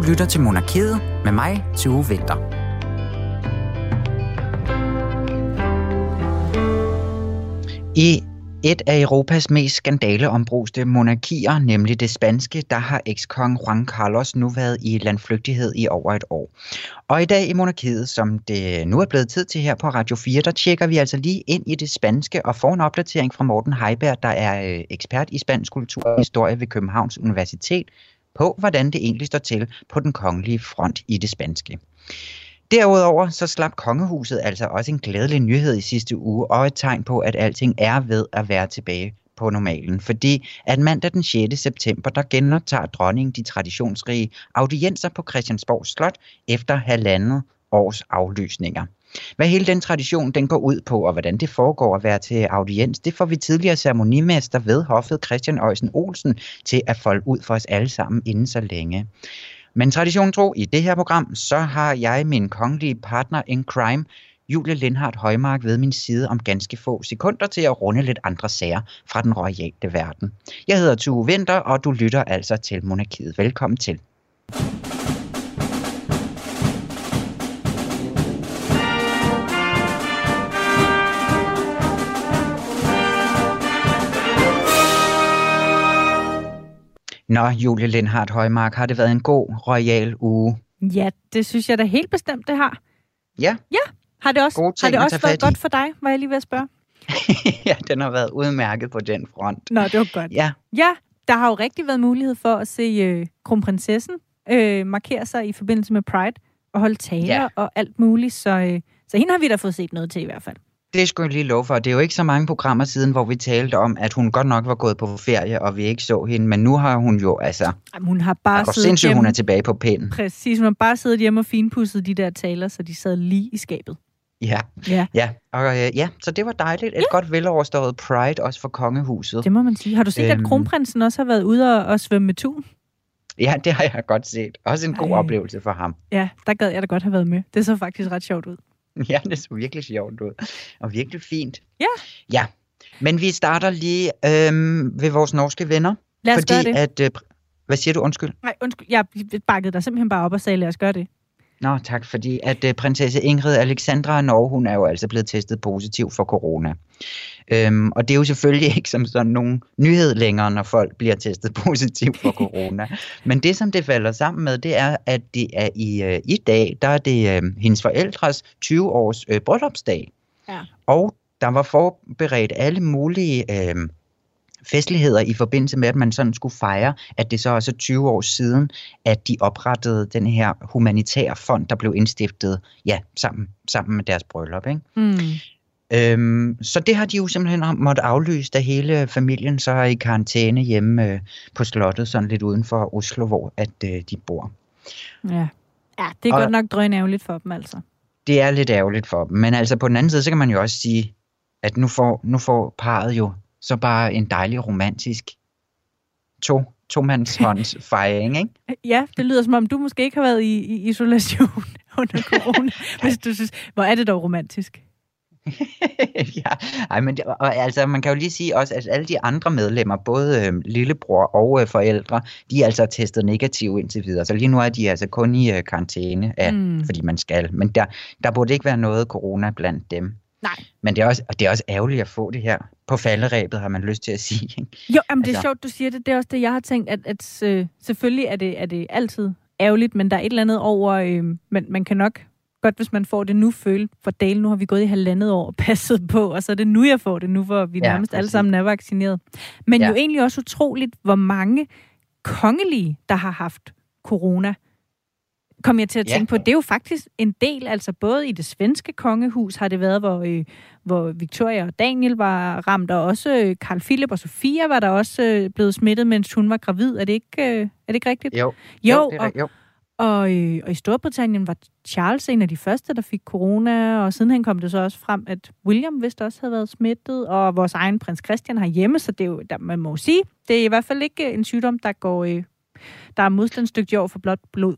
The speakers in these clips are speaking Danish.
Du lytter til Monarkiet med mig, til Vinter. I et af Europas mest skandaleombruste monarkier, nemlig det spanske, der har ekskong Juan Carlos nu været i landflygtighed i over et år. Og i dag i monarkiet, som det nu er blevet tid til her på Radio 4, der tjekker vi altså lige ind i det spanske og får en opdatering fra Morten Heiberg, der er øh, ekspert i spansk kultur og historie ved Københavns Universitet, på hvordan det egentlig står til på den kongelige front i det spanske. Derudover så slap kongehuset altså også en glædelig nyhed i sidste uge, og et tegn på, at alting er ved at være tilbage på normalen. Fordi at mandag den 6. september, der genoptager dronningen de traditionsrige audienser på Christiansborg Slot efter halvandet års aflysninger. Hvad hele den tradition den går ud på, og hvordan det foregår at være til audiens, det får vi tidligere ceremonimester ved hoffet Christian Øjsen Olsen til at folde ud for os alle sammen inden så længe. Men tradition tro, i det her program, så har jeg min kongelige partner in crime, Julie Lindhardt Højmark ved min side om ganske få sekunder til at runde lidt andre sager fra den royale verden. Jeg hedder Tue Vinter, og du lytter altså til Monarkiet. Velkommen til. Nå, Julie Lindhardt Højmark, har det været en god royal uge? Ja, det synes jeg da helt bestemt, det har. Ja. Ja, har det også, har det også været godt for dig, var jeg lige ved at spørge? ja, den har været udmærket på den front. Nå, det var godt. Ja. Ja, der har jo rigtig været mulighed for at se øh, kronprinsessen øh, markere sig i forbindelse med Pride og holde taler ja. og alt muligt, så, øh, så hende har vi da fået set noget til i hvert fald. Det skulle jeg lige love for. Det er jo ikke så mange programmer siden, hvor vi talte om, at hun godt nok var gået på ferie, og vi ikke så hende. Men nu har hun jo altså... Jamen, hun har bare siddet sindssygt, hjemme. hun er tilbage på pinden. Præcis, hun har bare siddet hjemme og finpudset de der taler, så de sad lige i skabet. Ja, ja. ja. Og, øh, ja, så det var dejligt. Et ja. godt veloverstået Pride også for kongehuset. Det må man sige. Har du set, øhm, at kronprinsen også har været ude og, og svømme med tun? Ja, det har jeg godt set. Også en Ej. god oplevelse for ham. Ja, der gad jeg da godt have været med. Det så faktisk ret sjovt ud. Ja, det så virkelig sjovt ud. Og virkelig fint. Ja. Ja. Men vi starter lige øhm, ved vores norske venner. Lad os fordi gøre det. At, øh, hvad siger du? Undskyld. Nej, undskyld. Jeg bakkede dig simpelthen bare op og sagde, lad os gøre det. Nå, tak, fordi at uh, prinsesse Ingrid Alexandra af Norge, hun er jo altså blevet testet positiv for corona. Øhm, og det er jo selvfølgelig ikke som sådan nogen nyhed længere, når folk bliver testet positiv for corona. Men det, som det falder sammen med, det er, at det er i, uh, i dag, der er det uh, hendes forældres 20-års uh, bryllupsdag. Ja. Og der var forberedt alle mulige... Uh, festligheder i forbindelse med, at man sådan skulle fejre, at det så også er 20 år siden, at de oprettede den her humanitære fond, der blev indstiftet ja, sammen, sammen med deres bryllup. Ikke? Mm. Øhm, så det har de jo simpelthen måttet aflyse, da hele familien så er i karantæne hjemme øh, på slottet, sådan lidt uden for Oslo, hvor at øh, de bor. Ja. ja, det er og, godt nok drønærveligt for dem altså. Det er lidt ærgerligt for dem, men altså på den anden side, så kan man jo også sige, at nu får, nu får parret jo så bare en dejlig romantisk to, to-mands fejring, ikke? Ja, det lyder som om, du måske ikke har været i, i isolation under corona, hvis du synes, hvor er det dog romantisk? ja, ej, men det, og, altså, man kan jo lige sige også, at alle de andre medlemmer, både øh, lillebror og øh, forældre, de er altså testet negative indtil videre. Så lige nu er de altså kun i øh, karantæne, af, mm. fordi man skal. Men der, der burde ikke være noget corona blandt dem. Nej. Men det er, også, og det er også ærgerligt at få det her på falderæbet, har man lyst til at sige. Ikke? Jo, jamen, det er altså. sjovt, du siger det. Det er også det, jeg har tænkt, at, at øh, selvfølgelig er det, er det altid ærgerligt, men der er et eller andet over, øh, man, man kan nok godt, hvis man får det nu, føle, for dale, nu har vi gået i halvandet år og passet på, og så er det nu, jeg får det, nu hvor vi ja, nærmest præcis. alle sammen er vaccineret. Men ja. jo egentlig også utroligt, hvor mange kongelige, der har haft corona kom jeg til at tænke ja. på, det er jo faktisk en del, altså både i det svenske kongehus har det været, hvor, øh, hvor Victoria og Daniel var ramt, og også øh, Carl Philip og Sofia var der også øh, blevet smittet, mens hun var gravid. Er det ikke, øh, er det ikke rigtigt? Jo, jo, jo, det er, og, jo. Og, øh, og i Storbritannien var Charles en af de første, der fik corona, og sidenhen kom det så også frem, at William vist også havde været smittet, og vores egen prins Christian har hjemme, så det er jo, der, man må sige, det er i hvert fald ikke en sygdom, der går, øh, der er modstandsdygtig over for blot blod.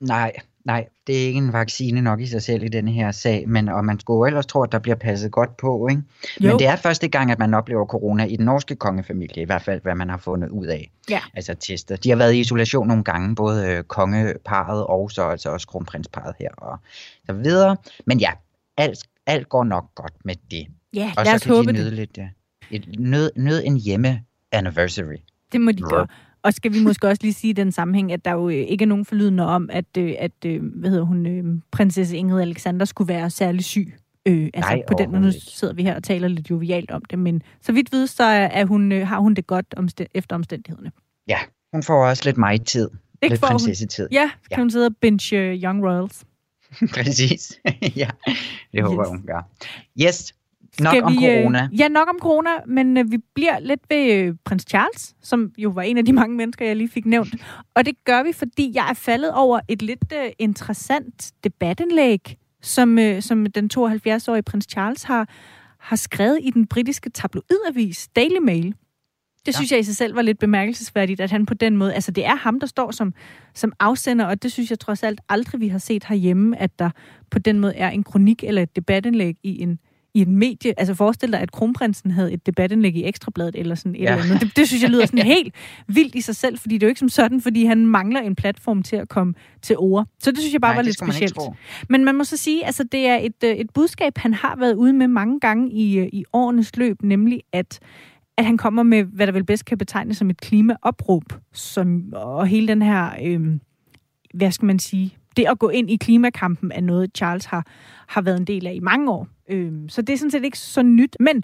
Nej, Nej, det er ikke en vaccine nok i sig selv i denne her sag, men og man skulle ellers tro, at der bliver passet godt på, ikke? Jo. Men det er første gang, at man oplever corona i den norske kongefamilie, i hvert fald hvad man har fundet ud af. Ja. Altså tester. De har været i isolation nogle gange, både øh, kongeparet og så altså også kronprinsparet her og så videre. Men ja, alt, alt går nok godt med det. Ja, og lad os så kan håbe de det. nyde lidt, ja, et, nød, nød en hjemme anniversary. Det må de gøre. Og skal vi måske også lige sige i den sammenhæng, at der jo øh, ikke er nogen forlydende om, at, øh, at øh, hvad hedder hun, prinsesse Ingrid Alexander skulle være særlig syg. Øh, altså Nej, på den måde, nu sidder vi her og taler lidt jovialt om det, men så vidt ved, så er, hun, har hun det godt omstæ- efter omstændighederne. Ja, hun får også lidt mig tid. Ikke lidt prinsessetid. Ja, kan Ja. hun sidde og binge øh, Young Royals. Præcis. ja, det håber Yes. hun gør. Yes, nok Skal om vi, corona. Øh, ja, nok om corona, men øh, vi bliver lidt ved øh, prins Charles, som jo var en af de mange mennesker, jeg lige fik nævnt. Og det gør vi, fordi jeg er faldet over et lidt øh, interessant debatindlæg, som, øh, som den 72-årige prins Charles har, har skrevet i den britiske tabloidavis Daily Mail. Det Ja. synes jeg i sig selv var lidt bemærkelsesværdigt, at han på den måde... Altså, det er ham, der står som, som afsender, og det synes jeg trods alt aldrig, vi har set herhjemme, at der på den måde er en kronik eller et debatindlæg i en, i en medie. Altså, forestil dig, at kronprinsen havde et debatindlæg i Ekstrabladet eller sådan et Ja. eller andet. Det, det synes jeg lyder sådan helt vildt i sig selv, fordi det er jo ikke som sådan, fordi han mangler en platform til at komme til ord. Så det synes jeg bare Nej, var lidt man specielt. tro. Men man må så sige, altså det er et, øh, et budskab, han har været ude med mange gange i, øh, i årenes løb, nemlig at, at han kommer med, hvad der vel bedst kan betegnes som et klimaopråb, som, og hele den her, øh, hvad skal man sige, det at gå ind i klimakampen er noget, Charles har, har været en del af i mange år. Øh, så det er sådan set ikke så nyt, men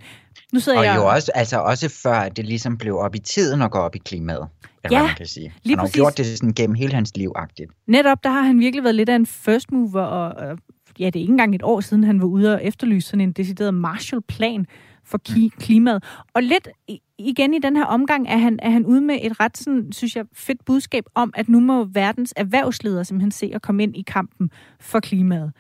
nu sidder Og jeg... jo også, altså også før at det ligesom blev op i tiden at gå op i klimaet. Eller Ja, man kan sige. lige Han har præcis. gjort det sådan gennem hele hans liv-agtigt. Netop, der har han virkelig været lidt af en first mover, og, og ja, det er ikke engang et år siden, han var ude og efterlyse sådan en decideret Marshall-plan for ki- klimaet. Og lidt igen i den her omgang er han, er han ude med et ret, sådan, synes jeg, fedt budskab om, at nu må verdens erhvervsledere simpelthen se at komme ind i kampen for klimaet.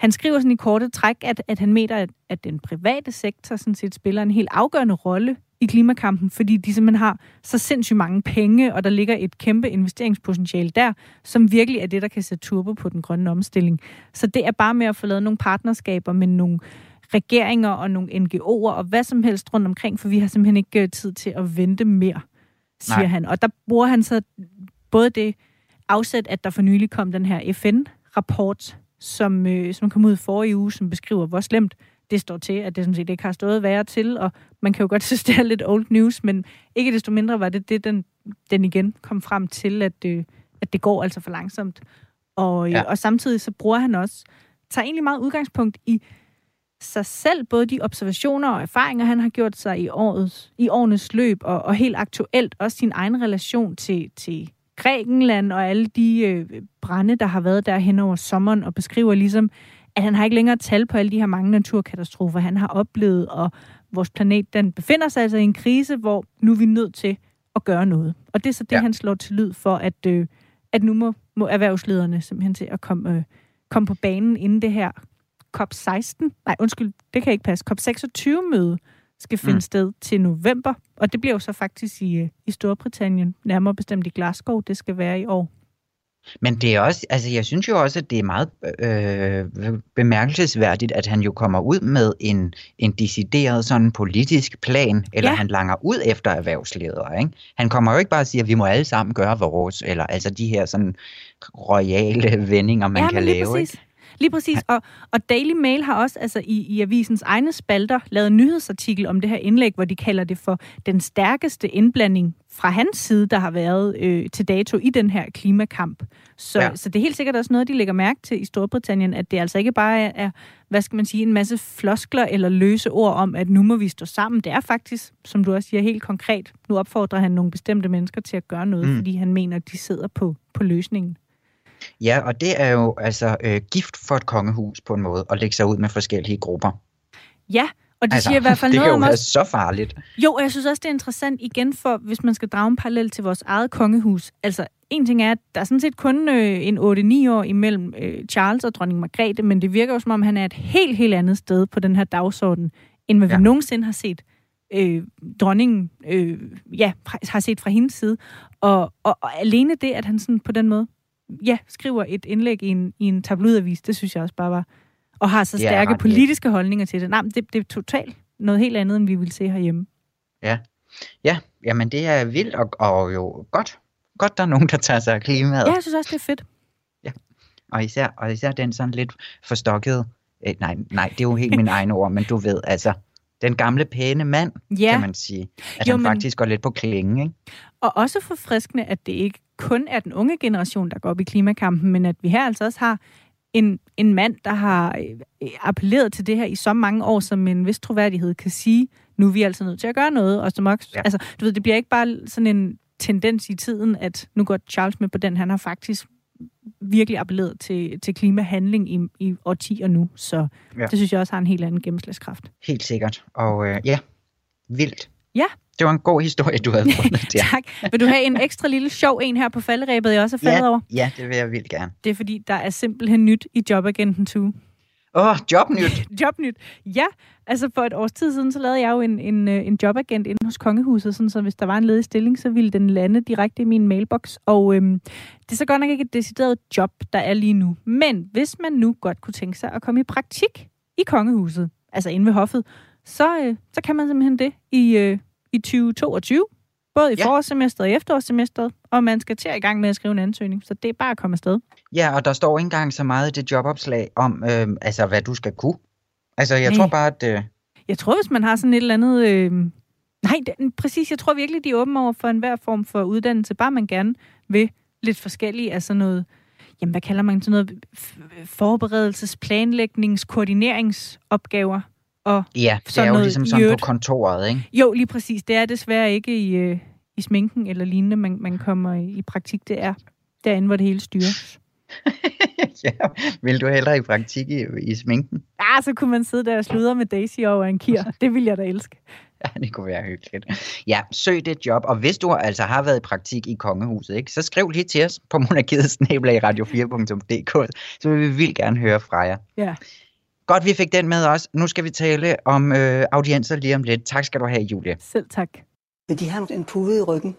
Han skriver sådan i korte træk, at, at han mener, at, at den private sektor sådan set spiller en helt afgørende rolle i klimakampen, fordi de simpelthen har så sindssygt mange penge, og der ligger et kæmpe investeringspotentiale der, som virkelig er det, der kan sætte turbo på den grønne omstilling. Så det er bare med at få lavet nogle partnerskaber med nogle regeringer og nogle NGO'er og hvad som helst rundt omkring, for vi har simpelthen ikke øh, tid til at vente mere, siger Nej. han. Og der bruger han så både det afsæt, at der for nylig kom den her FN-rapport, som, øh, som kom ud forrige uge, som beskriver, hvor slemt det står til, at det sådan set ikke har stået værre til, og man kan jo godt synes, det er lidt old news, men ikke desto mindre var det det, den, den igen kom frem til, at, øh, at det går altså for langsomt. Og, øh, Ja. og samtidig så bruger han også, tager egentlig meget udgangspunkt i sig selv, både de observationer og erfaringer, han har gjort sig i, årets, i årenes løb, og, og helt aktuelt også sin egen relation til, til Grækenland og alle de øh, brænde, der har været der hen over sommeren, og beskriver ligesom, at han har ikke længere tal på alle de her mange naturkatastrofer, han har oplevet, og vores planet, den befinder sig altså i en krise, hvor nu er vi nødt til at gøre noget. Og det er så det, ja. Han slår til lyd for, at, øh, at nu må, må erhvervslederne simpelthen til at komme, øh, komme på banen inden det her COP16, nej undskyld, det kan ikke passe, COP26-møde skal finde mm. Sted til november, og det bliver jo så faktisk i, øh, i Storbritannien, nærmere bestemt i Glasgow, det skal være i år. Men det er også, altså jeg synes jo også, at det er meget øh, bemærkelsesværdigt, at han jo kommer ud med en, en decideret sådan politisk plan, eller Ja. han langer ud efter erhvervsledere. Ikke? Han kommer jo ikke bare og siger, at vi må alle sammen gøre vores, eller altså de her sådan royale vendinger, man ja, kan lave. præcis. Ikke? Lige præcis, og, og Daily Mail har også altså i, i avisens egne spalter lavet en nyhedsartikel om det her indlæg, hvor de kalder det for den stærkeste indblanding fra hans side, der har været øh, til dato i den her klimakamp. Så, ja. Så det er helt sikkert også noget, de lægger mærke til i Storbritannien, at det altså ikke bare er, er, hvad skal man sige, en masse floskler eller løse ord om, at nu må vi stå sammen. Det er faktisk, som du også siger, helt konkret. Nu opfordrer han nogle bestemte mennesker til at gøre noget. Mm. fordi han mener, at de sidder på, på løsningen. Ja, og det er jo altså øh, gift for et kongehus på en måde, at lægge sig ud med forskellige grupper. Ja, og det altså, siger i hvert fald det noget kan jo om være så farligt. Jo, og jeg synes også, det er interessant igen, for hvis man skal drage en parallel til vores eget kongehus. Altså, en ting er, at der er sådan set kun øh, en 8-9 år imellem øh, Charles og dronning Margrethe, men det virker jo som om, han er et helt, helt andet sted på den her dagsorden, end hvad. Ja. vi nogensinde har set øh, dronningen, øh, ja, har set fra hendes side. Og, og, og alene det, at han sådan på den måde ja, skriver et indlæg i en, i en tabloidavis. Det synes jeg også bare var... Og har så stærke politiske lidt. holdninger til det. Nej, men det, det er totalt noget helt andet, end vi vil se herhjemme. Ja, ja jamen det er vildt og, og jo godt. Godt, der er nogen, der tager sig af klimaet. Ja, jeg synes også, det er fedt. Ja, og især, og især den sådan lidt forstokkede... Eh, nej, nej, det er jo helt min egen ord, men du ved, altså den gamle pæne mand, ja. kan man sige. At jo, han men... faktisk går lidt på klingen, ikke? Og også forfriskende, at det ikke kun er den unge generation, der går op i klimakampen, men at vi her altså også har en, en mand, der har øh, appelleret til det her i så mange år, som en vis troværdighed kan sige, nu er vi altså nødt til at gøre noget, og som også, ja. altså, du ved, det bliver ikke bare sådan en tendens i tiden, at nu går Charles med på den, han har faktisk virkelig appelleret til, til klimahandling i, i årtier nu, så ja. det synes jeg også har en helt anden gennemslagskraft. Helt sikkert, og øh, ja, vildt. Ja. Det var en god historie, du havde fundet der. tak. Vil du have en ekstra lille sjov en her på falderæbet, jeg også er faldet ja, over? Ja, det vil jeg vildt gerne. Det er fordi, der er simpelthen nyt i Jobagenten 2. Åh, oh, jobnyt. jobnyt. Ja, altså for et års tid siden, så lavede jeg jo en, en, øh, en jobagent inde hos Kongehuset, sådan, så hvis der var en ledig stilling, så ville den lande direkte i min mailbox. Og øhm, det er så godt nok ikke et decideret job, der er lige nu. Men hvis man nu godt kunne tænke sig at komme i praktik i Kongehuset, altså inde ved hoffet, så, øh, så kan man simpelthen det i, øh, i 2022. Både i ja. forårssemesteret og efterårssemesteret, og man skal til at i gang med at skrive en ansøgning, så det er bare at komme afsted. Ja, og der står ikke engang så meget i det jobopslag om, øh, altså hvad du skal kunne. Altså, jeg Nej. tror bare, at... Øh... Jeg tror, hvis man har sådan et eller andet... Øh... Nej, det, præcis. Jeg tror virkelig, de er åbne over for enhver form for uddannelse. Bare man gerne vil lidt forskellige sådan noget... Jamen, hvad kalder man sådan noget? Forberedelses, planlægnings, koordineringsopgaver. Og ja, det er jo ligesom sådan på kontoret, ikke? Jo, lige præcis. Det er desværre ikke i, øh, i sminken eller lignende, man, man kommer i, i praktik. Det er derinde, hvor det hele styres. ja, vil du hellere i praktik i, i sminken? Ja, så kunne man sidde der og sludre med Daisy over en kir. Det vil jeg da elske. Ja, det kunne være hyggeligt. Ja, søg det job, og hvis du altså har været i praktik i kongehuset, ikke, så skriv lige til os på monarkiet-radio4.dk, så vil vi vildt gerne høre fra jer. Ja. Godt, vi fik den med os. Nu skal vi tale om øh, audiencer lige om lidt. Tak skal du have, Julie. Selv tak. De har en pude i ryggen.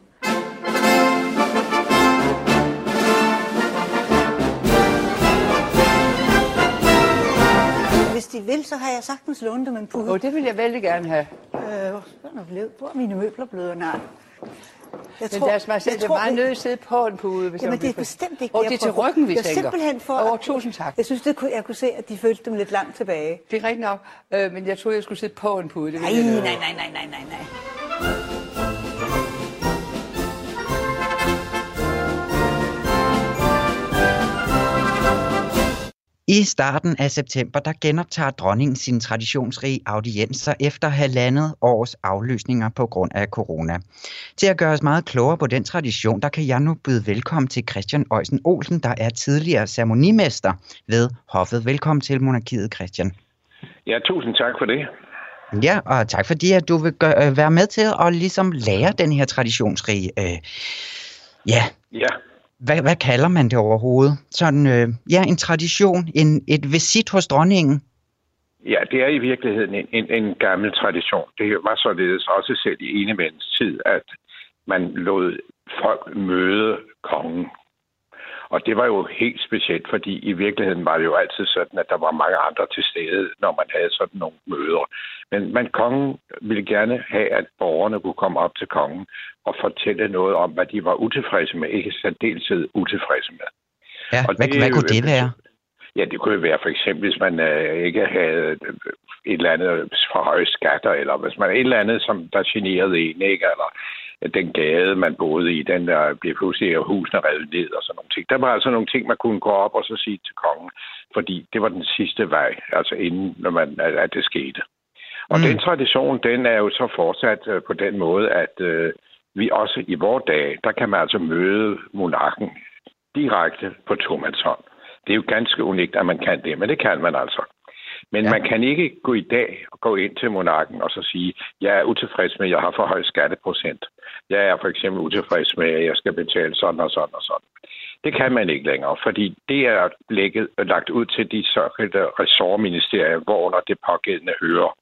Hvis de vil, så har jeg sagtens lånt dem en pude. Åh, oh, det vil jeg vældig gerne have. Øh, hvor er mine møbler blevet? Nej. Jeg tror, Men lad os bare sige, det er meget nødt at sidde på en pude. Hvis Jamen, det er bestemt ikke Og det er til ryggen, vi jeg tænker. simpelthen for... Oh, tusind tak. Jeg synes, det kunne, jeg kunne se, at de følte dem lidt langt tilbage. Det er rigtigt nok, øh, men jeg troede, jeg skulle sidde på en pude. Det nej, nej, nej, nej, nej, nej, nej. I starten af september, der genoptager dronningen sine traditionsrige audienser efter halvandet års aflysninger på grund af corona. Til at gøre os meget klogere på den tradition, der kan jeg nu byde velkommen til Christian Øjsen Olsen, der er tidligere ceremonimester ved Hoffet. Velkommen til Monarkiet, Christian. Ja, tusind tak for det. Ja, og tak fordi, at du vil gøre, øh, være med til at ligesom lære den her traditionsrige øh, ja, ja hvad, hvad kalder man det overhovedet? Sådan, øh, ja, en tradition, en, et visit hos dronningen? Ja, det er i virkeligheden en, en, en gammel tradition. Det var således også selv i enemænds tid, at man lod folk møde kongen og det var jo helt specielt, fordi i virkeligheden var det jo altid sådan, at der var mange andre til stede, når man havde sådan nogle møder. Men man, kongen ville gerne have, at borgerne kunne komme op til kongen og fortælle noget om, hvad de var utilfredse med, ikke særdeleshed utilfredse med. Ja, og hvad, det, hvad kunne det være? Ja, det kunne jo være for eksempel, hvis man øh, ikke havde et eller andet for høje skatter, eller hvis man et eller andet, som der generede en, ikke? Eller den gade, man boede i, den der blev pludselig husene revet ned og sådan nogle ting. Der var altså nogle ting, man kunne gå op og så sige til kongen, fordi det var den sidste vej, altså inden når man, at det skete. Og mm. den tradition, den er jo så fortsat øh, på den måde, at øh, vi også i vores dag, der kan man altså møde monarken direkte på tomandshånd. Det er jo ganske unikt, at man kan det, men det kan man altså. Men ja. man kan ikke gå i dag og gå ind til monarken og så sige, jeg er utilfreds med, at jeg har for høj skatteprocent. Jeg er for eksempel utilfreds med, at jeg skal betale sådan og sådan og sådan. Det kan man ikke længere, fordi det er lægget, lagt ud til de såkaldte ressortministerier, hvor under det pågældende hører.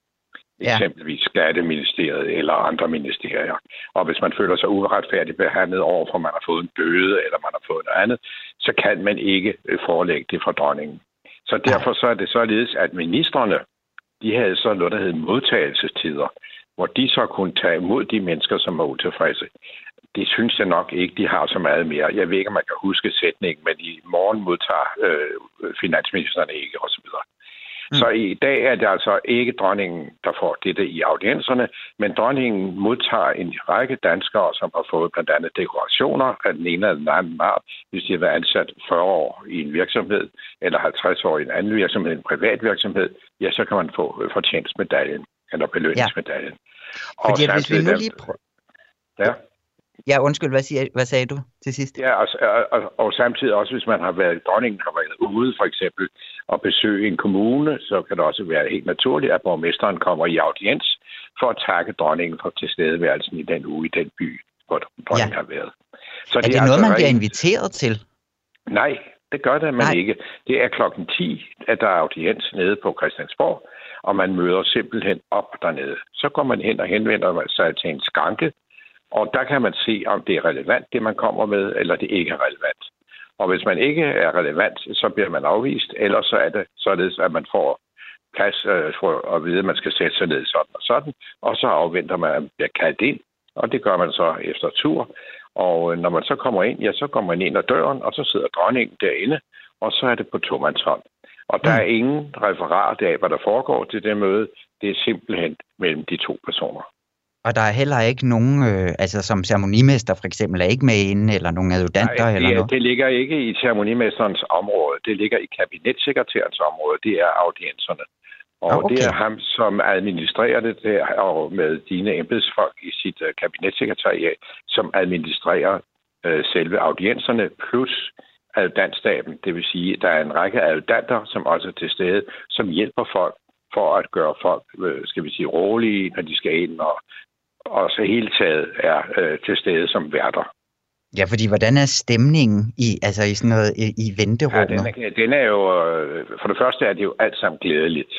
Ja. Eksempelvis Skatteministeriet eller andre ministerier. Og hvis man føler sig uretfærdigt behandlet over, for man har fået en bøde eller man har fået noget andet, så kan man ikke øh, forelægge det for dronningen. Så derfor så er det således, at ministerne, de havde så noget, der hed modtagelsestider, hvor de så kunne tage imod de mennesker, som var utilfredse. Det synes jeg nok ikke, de har så meget mere. Jeg ved ikke, om man kan huske sætningen, men i morgen modtager øh, finansministerne ikke, osv. Mm. Så i dag er det altså ikke dronningen, der får dette i audienserne, men dronningen modtager en række danskere, som har fået blandt andet dekorationer af den ene eller den anden art, hvis de har været ansat 40 år i en virksomhed, eller 50 år i en anden virksomhed, en privat virksomhed, ja, så kan man få øh, fortjenstmedaljen, eller belønningsmedaljen. Ja. Fordi hvis vi nu lige prøver... Ja. Ja, undskyld, hvad, siger, hvad sagde du til sidst? Ja, og, og, og, og samtidig også, hvis man har været, dronningen har været ude for eksempel og besøge en kommune, så kan det også være helt naturligt, at borgmesteren kommer i audiens for at takke dronningen for tilstedeværelsen i den uge i den by, hvor dronningen ja. har været. Så er det, det er noget, altså man bliver inviteret til? Nej, det gør det man Nej. ikke. Det er klokken 10, at der er audiens nede på Christiansborg, og man møder simpelthen op dernede. Så går man hen og henvender sig til en skanke, og der kan man se, om det er relevant, det man kommer med, eller det ikke er relevant. Og hvis man ikke er relevant, så bliver man afvist, eller så er det således, at man får plads øh, for at vide, at man skal sætte sig ned sådan og sådan, og så afventer man, at man bliver kaldt ind, og det gør man så efter tur. Og øh, når man så kommer ind, ja, så kommer man ind ad døren, og så sidder dronningen derinde, og så er det på tomandshånd. Og der er mm. ingen referat af, hvad der foregår til det møde. Det er simpelthen mellem de to personer. Og der er heller ikke nogen, øh, altså som ceremonimester for eksempel, er ikke med inde, eller nogen adjudanter Nej, eller noget? det ligger ikke i ceremonimesterens område. Det ligger i kabinetssekretærens område. Det er audienserne. Og okay. det er ham, som administrerer det der, og med dine embedsfolk i sit uh, kabinetssekretariat, som administrerer uh, selve audienserne, plus adjudantstaben. Det vil sige, at der er en række adjudanter, som også er til stede, som hjælper folk for at gøre folk, øh, skal vi sige, rolige, når de skal ind og og så hele taget er øh, til stede som værter. Ja, fordi hvordan er stemningen i, altså i sådan noget i, i venterummet? Ja, den, er, den er jo, øh, for det første er det jo alt sammen glædeligt.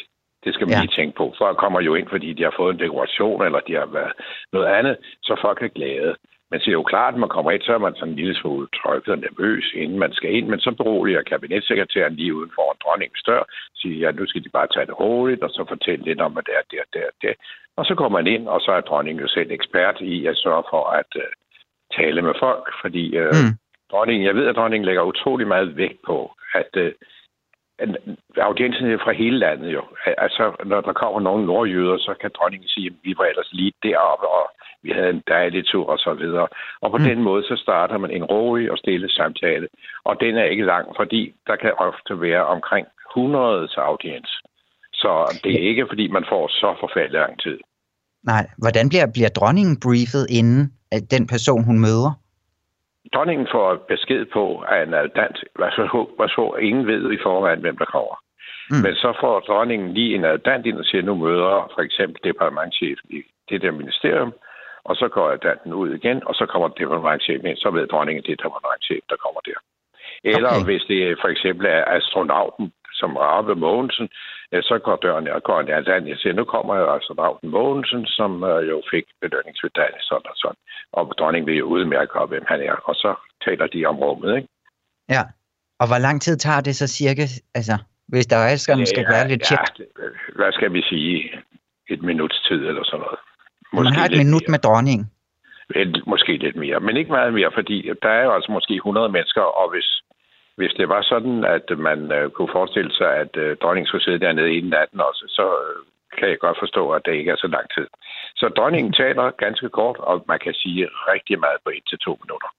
Det skal man ja. lige tænke på. Folk kommer jo ind, fordi de har fået en dekoration, eller de har været noget andet, så folk er glade. Men det er jo klart, at man kommer ind, så er man sådan en lille smule trykket og nervøs, inden man skal ind. Men så beroliger kabinetssekretæren lige uden for en dronningens dør, siger, ja, nu skal de bare tage det roligt, og så fortælle lidt om, hvad det er, det er, det er, det. Og så går man ind, og så er dronningen jo selv ekspert i at sørge for at uh, tale med folk, fordi uh, mm. dronningen, jeg ved, at dronningen lægger utrolig meget vægt på, at uh, audiensen er fra hele landet jo. Altså, når der kommer nogle nordjyder, så kan dronningen sige, at vi var ellers lige deroppe, og vi havde en dejlig tur og så videre. Og på mm. den måde, så starter man en rolig og stille samtale. Og den er ikke lang, fordi der kan ofte være omkring 100 audiens. Så det er ikke, fordi man får så forfærdelig lang tid. Nej, hvordan bliver, bliver dronningen briefet inden at den person, hun møder? Dronningen får besked på, at en adjudant, hvad så, hvad så ingen ved i forvejen, hvem der kommer. Mm. Men så får dronningen lige en adjudant ind og siger, nu møder for eksempel departementchefen i det der ministerium, og så går adjudanten ud igen, og så kommer departementchefen ind, så ved dronningen, det er departementchefen, der kommer der. Eller okay. hvis det for eksempel er astronauten, som Rabe Mogensen, så går døren og går ned. Altså, jeg siger, nu kommer jeg altså Rauten Mogensen, som uh, jo fik belønningsmedalje, sådan og sådan. Og dronningen vil jo udmærke hvem han er, og så taler de om rummet, ikke? Ja, og hvor lang tid tager det så cirka, altså, hvis der er skal, skal ja, være lidt tjek? Ja, hvad skal vi sige? Et minuts tid eller sådan noget. Måske Man har et minut mere. med dronningen. Måske lidt mere, men ikke meget mere, fordi der er jo altså måske 100 mennesker, og hvis hvis det var sådan, at man øh, kunne forestille sig, at øh, dronningen skulle sidde dernede inden natten også, så øh, kan jeg godt forstå, at det ikke er så lang tid. Så dronningen taler ganske kort, og man kan sige rigtig meget på et til to minutter.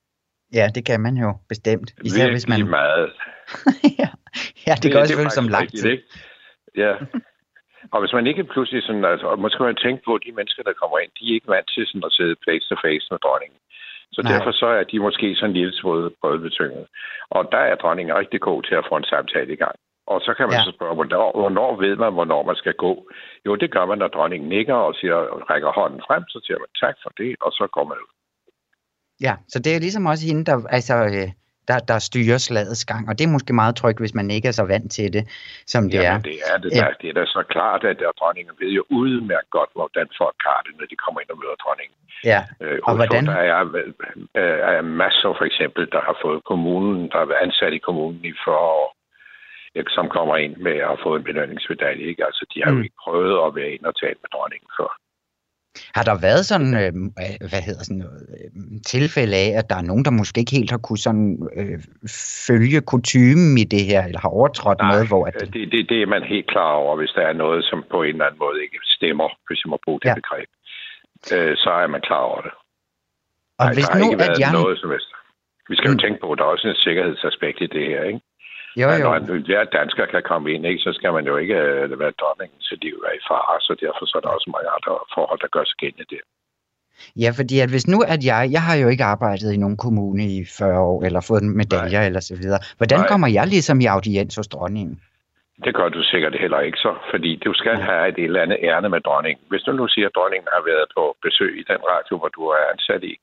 Ja, det kan man jo bestemt. Især Virkelig hvis man... meget. ja. ja, det, det kan også føles som lang tid. Ikke? Ja. Og hvis man ikke pludselig sådan, altså, og måske man tænke på, at de mennesker, der kommer ind, de er ikke vant til sådan at sidde face to face med dronningen. Så Nej. derfor så er de måske sådan en lille smule brødbetynget. Og der er dronningen rigtig god til at få en samtale i gang. Og så kan man ja. så spørge, hvornår, hvornår ved man, hvornår man skal gå? Jo, det gør man, når dronningen nikker og siger, rækker hånden frem, så siger man tak for det, og så går man ud. Ja, så det er ligesom også hende, der, altså, øh, der, der styrer slagets gang. Og det er måske meget trygt, hvis man ikke er så vant til det, som det Jamen, er. det er det, der, det er da så klart, at der, dronningen ved jo udmærket godt, hvordan folk har det, når de kommer ind og møder dronningen. Ja, Øh, og hvordan? Der er, øh, er masser for eksempel, der har fået kommunen, der har været ansat i kommunen i 40 år, ikke, som kommer ind med at få en belønningsmedalje. Ikke? Altså, de har mm. jo ikke prøvet at være ind og tale med dronningen før. Har der været sådan, øh, hvad hedder sådan noget, øh, tilfælde af, at der er nogen, der måske ikke helt har kunne sådan, øh, følge kutumen i det her, eller har overtrådt Nej, noget, hvor at, Øh, Det, det, det er man helt klar over, hvis der er noget, som på en eller anden måde ikke stemmer, hvis jeg må bruge det Ja. ja. begreb. Øh, så er man klar over det. og Nej, hvis der har nu, ikke været at jeg... noget som helst. Vi skal jo Mm. tænke på, at der er også en sikkerhedsaspekt i det her, ikke? Jo, jo. Når en hver dansker kan komme ind, ikke, så skal man jo ikke øh, være dronningens liv er i fare, så derfor så er der også mange andre forhold, der gør sig gældende der. Ja, fordi at hvis nu, at jeg, jeg har jo ikke arbejdet i nogen kommune i 40 år, eller fået en medalje Nej. eller så videre. Hvordan Nej. kommer jeg ligesom i audiens hos dronningen? Det gør du sikkert heller ikke så, fordi du skal have et eller andet ærne med dronningen. Hvis du nu siger, at dronningen har været på besøg i den radio, hvor du er ansat i,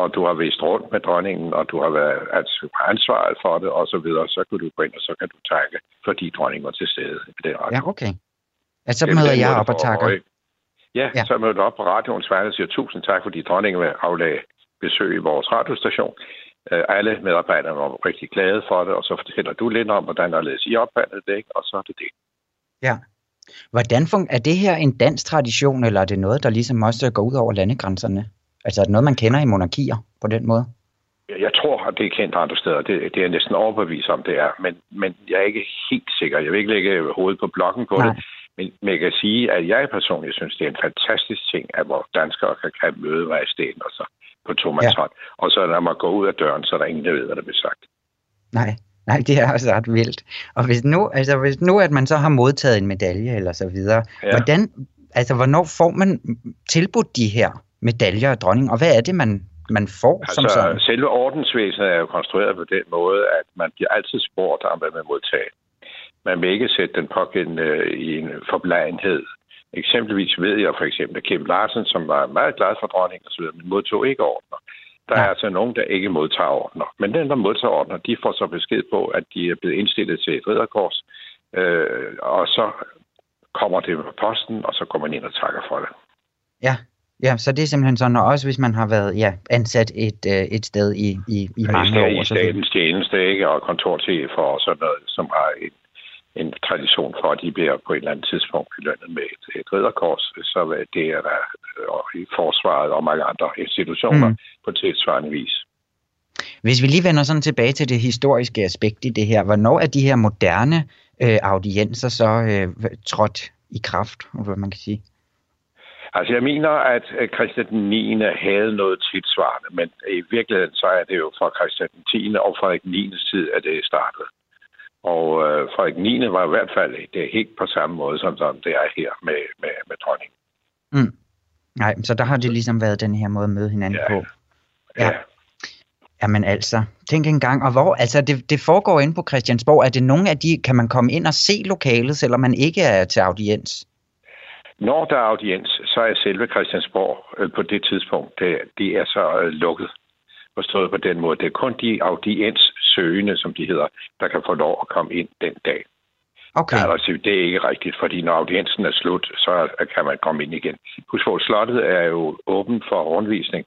og du har vist rundt med dronningen, og du har været altså, ansvaret for det, og så videre, så kan du gå ind, og så kan du takke, fordi dronningen var til stede i den radio. Ja, okay. Altså, så Det er møder jeg op det og takker. Ja, Ja. så møder du op på radioens vegne og siger tusind tak, fordi dronningen vil aflage besøg i vores radiostation. Øh, Alle medarbejderne var rigtig glade for det, og så fortæller du lidt om, hvordan der ledes i ophandlet det, ikke? og så er det det. Ja. Hvordan fun- er det her en dansk tradition, eller er det noget, der ligesom også går ud over landegrænserne? Altså er det noget, man kender i monarkier på den måde? Jeg tror, at det er kendt andre steder. Det, det er jeg næsten overbevist om, det er. Men, men jeg er ikke helt sikker. Jeg vil ikke lægge hovedet på blokken på Nej. det. Men, men jeg kan sige, at jeg personligt synes, det er en fantastisk ting, at vores danskere kan, kan møde majestæten og så på tomandshånd. Ja. Og så når man går ud af døren, så er der ingen, der ved, hvad der bliver sagt. Nej, nej, det er også ret vildt. Og hvis nu, altså hvis nu, at man så har modtaget en medalje eller så videre. Ja. hvordan, altså hvornår får man tilbudt de her medaljer af dronningen, og hvad er det, man, man får som Altså, sådan? selve ordensvæsenet er jo konstrueret på den måde, at man bliver altid spurgt om, hvad man modtage. Man vil ikke sætte den pågældende øh, i en forblegenhed. Eksempelvis ved jeg for eksempel, at Kim Larsen, som var meget glad for dronningen osv., men modtog ikke ordner. Der er Ja. altså nogen, der ikke modtager ordner. Men den, der modtager ordner, de får så besked på, at de er blevet indstillet til et ridderkors. Øh, og så kommer det på posten, og så går man ind og takker for det. Ja, ja, så det er simpelthen sådan, og også hvis man har været ja, ansat et, øh, et sted i, i, i mange I, år. i statens tjeneste, ikke? Og kontorchefer og sådan noget, som har en, en tradition for, at de bliver på et eller andet tidspunkt belønnet med et, et ridderkors. Så det er der øh, i forsvaret og mange andre institutioner mm. på tilsvarende vis. Hvis vi lige vender sådan tilbage til det historiske aspekt i det her, hvornår er de her moderne øh, audienser så øh, trådt i kraft, hvad man kan sige? Altså, jeg mener, at Christian den 9. havde noget tilsvarende, men i virkeligheden så er det jo fra Christian den 10. og Frederik 9. tid, at det startede. Og øh, Frederik 9. var i hvert fald det helt på samme måde, som, som det er her med, med, med dronningen. Nej, så der har det ligesom været den her måde at møde hinanden Ja. på. Ja. Jamen altså, tænk engang, og hvor, altså det, det foregår inde på Christiansborg, er det nogle af de, kan man komme ind og se lokalet, selvom man ikke er til audiens? Når der er audiens, så er selve Christiansborg øh, på det tidspunkt, det, det er så øh, lukket. Forstået på den måde. Det er kun de audienssøgende, som de hedder, der kan få lov at komme ind den dag. Okay, altså, det er ikke rigtigt, fordi når audiensen er slut, så kan man komme ind igen. Husk på, slottet er jo åbent for rundvisning,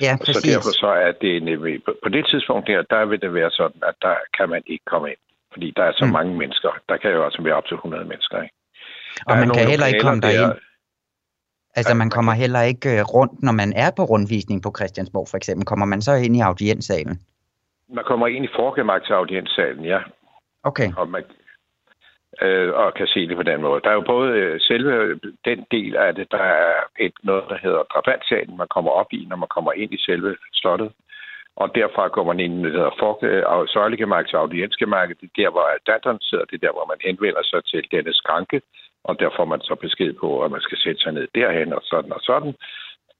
ja, så præcis. derfor så er det nemlig, på- det tidspunkt der, der vil det være sådan, at der kan man ikke komme ind. Fordi der er så Mm. mange mennesker. Der kan jo altså være op til 100 mennesker. Ikke? Og man kan heller ikke komme derind. Altså man kommer heller ikke øh, rundt, når man er på rundvisning på Christiansborg for eksempel. Kommer man så ind i audienssalen? Man kommer ind i forgemak til audienssalen, ja. Okay, og, man, øh, og kan se det på den måde. Der er jo både øh, selve den del af det, der er et, noget, der hedder drabantsalen, man kommer op i, når man kommer ind i selve slottet. Og derfra går man ind i det, der hedder og øh, søjlegemark til audiensgemarket. Det er der, hvor datteren sidder. Det er der, hvor man henvender sig til denne skranke. Og der får man så besked på, at man skal sætte sig ned derhen og sådan og sådan.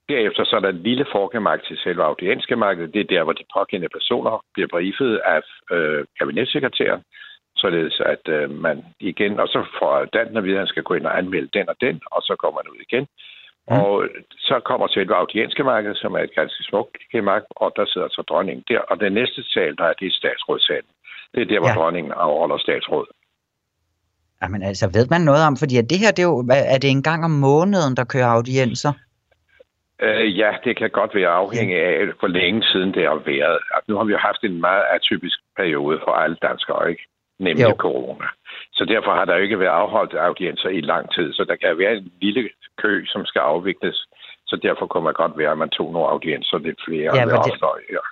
Derefter så er der en lille forgemark til selve audiensgemarkedet. Det er der, hvor de pågældende personer bliver briefet af øh, kabinetssekretæren således at øh, man igen, og så får danten at vide, at han skal gå ind og anmelde den og den, og så går man ud igen. Mm. Og så kommer selve audiensgemakket, som er et ganske smukt gemak, og der sidder så dronningen der. Og den næste sal, der er, det er statsrådssalen. Det er der, hvor ja. dronningen afholder statsråd. Jamen altså, ved man noget om, fordi det her, det er, jo, er det en gang om måneden, der kører audiencer? Øh, ja, det kan godt være afhængig af, hvor længe siden det har været. Nu har vi jo haft en meget atypisk periode for alle danskere, ikke? Nemlig jo. corona. Så derfor har der jo ikke været afholdt audiencer i lang tid. Så der kan være en lille kø, som skal afvikles. Så derfor kunne man godt være, at man tog nogle audiencer lidt flere. Ja, det... Ja.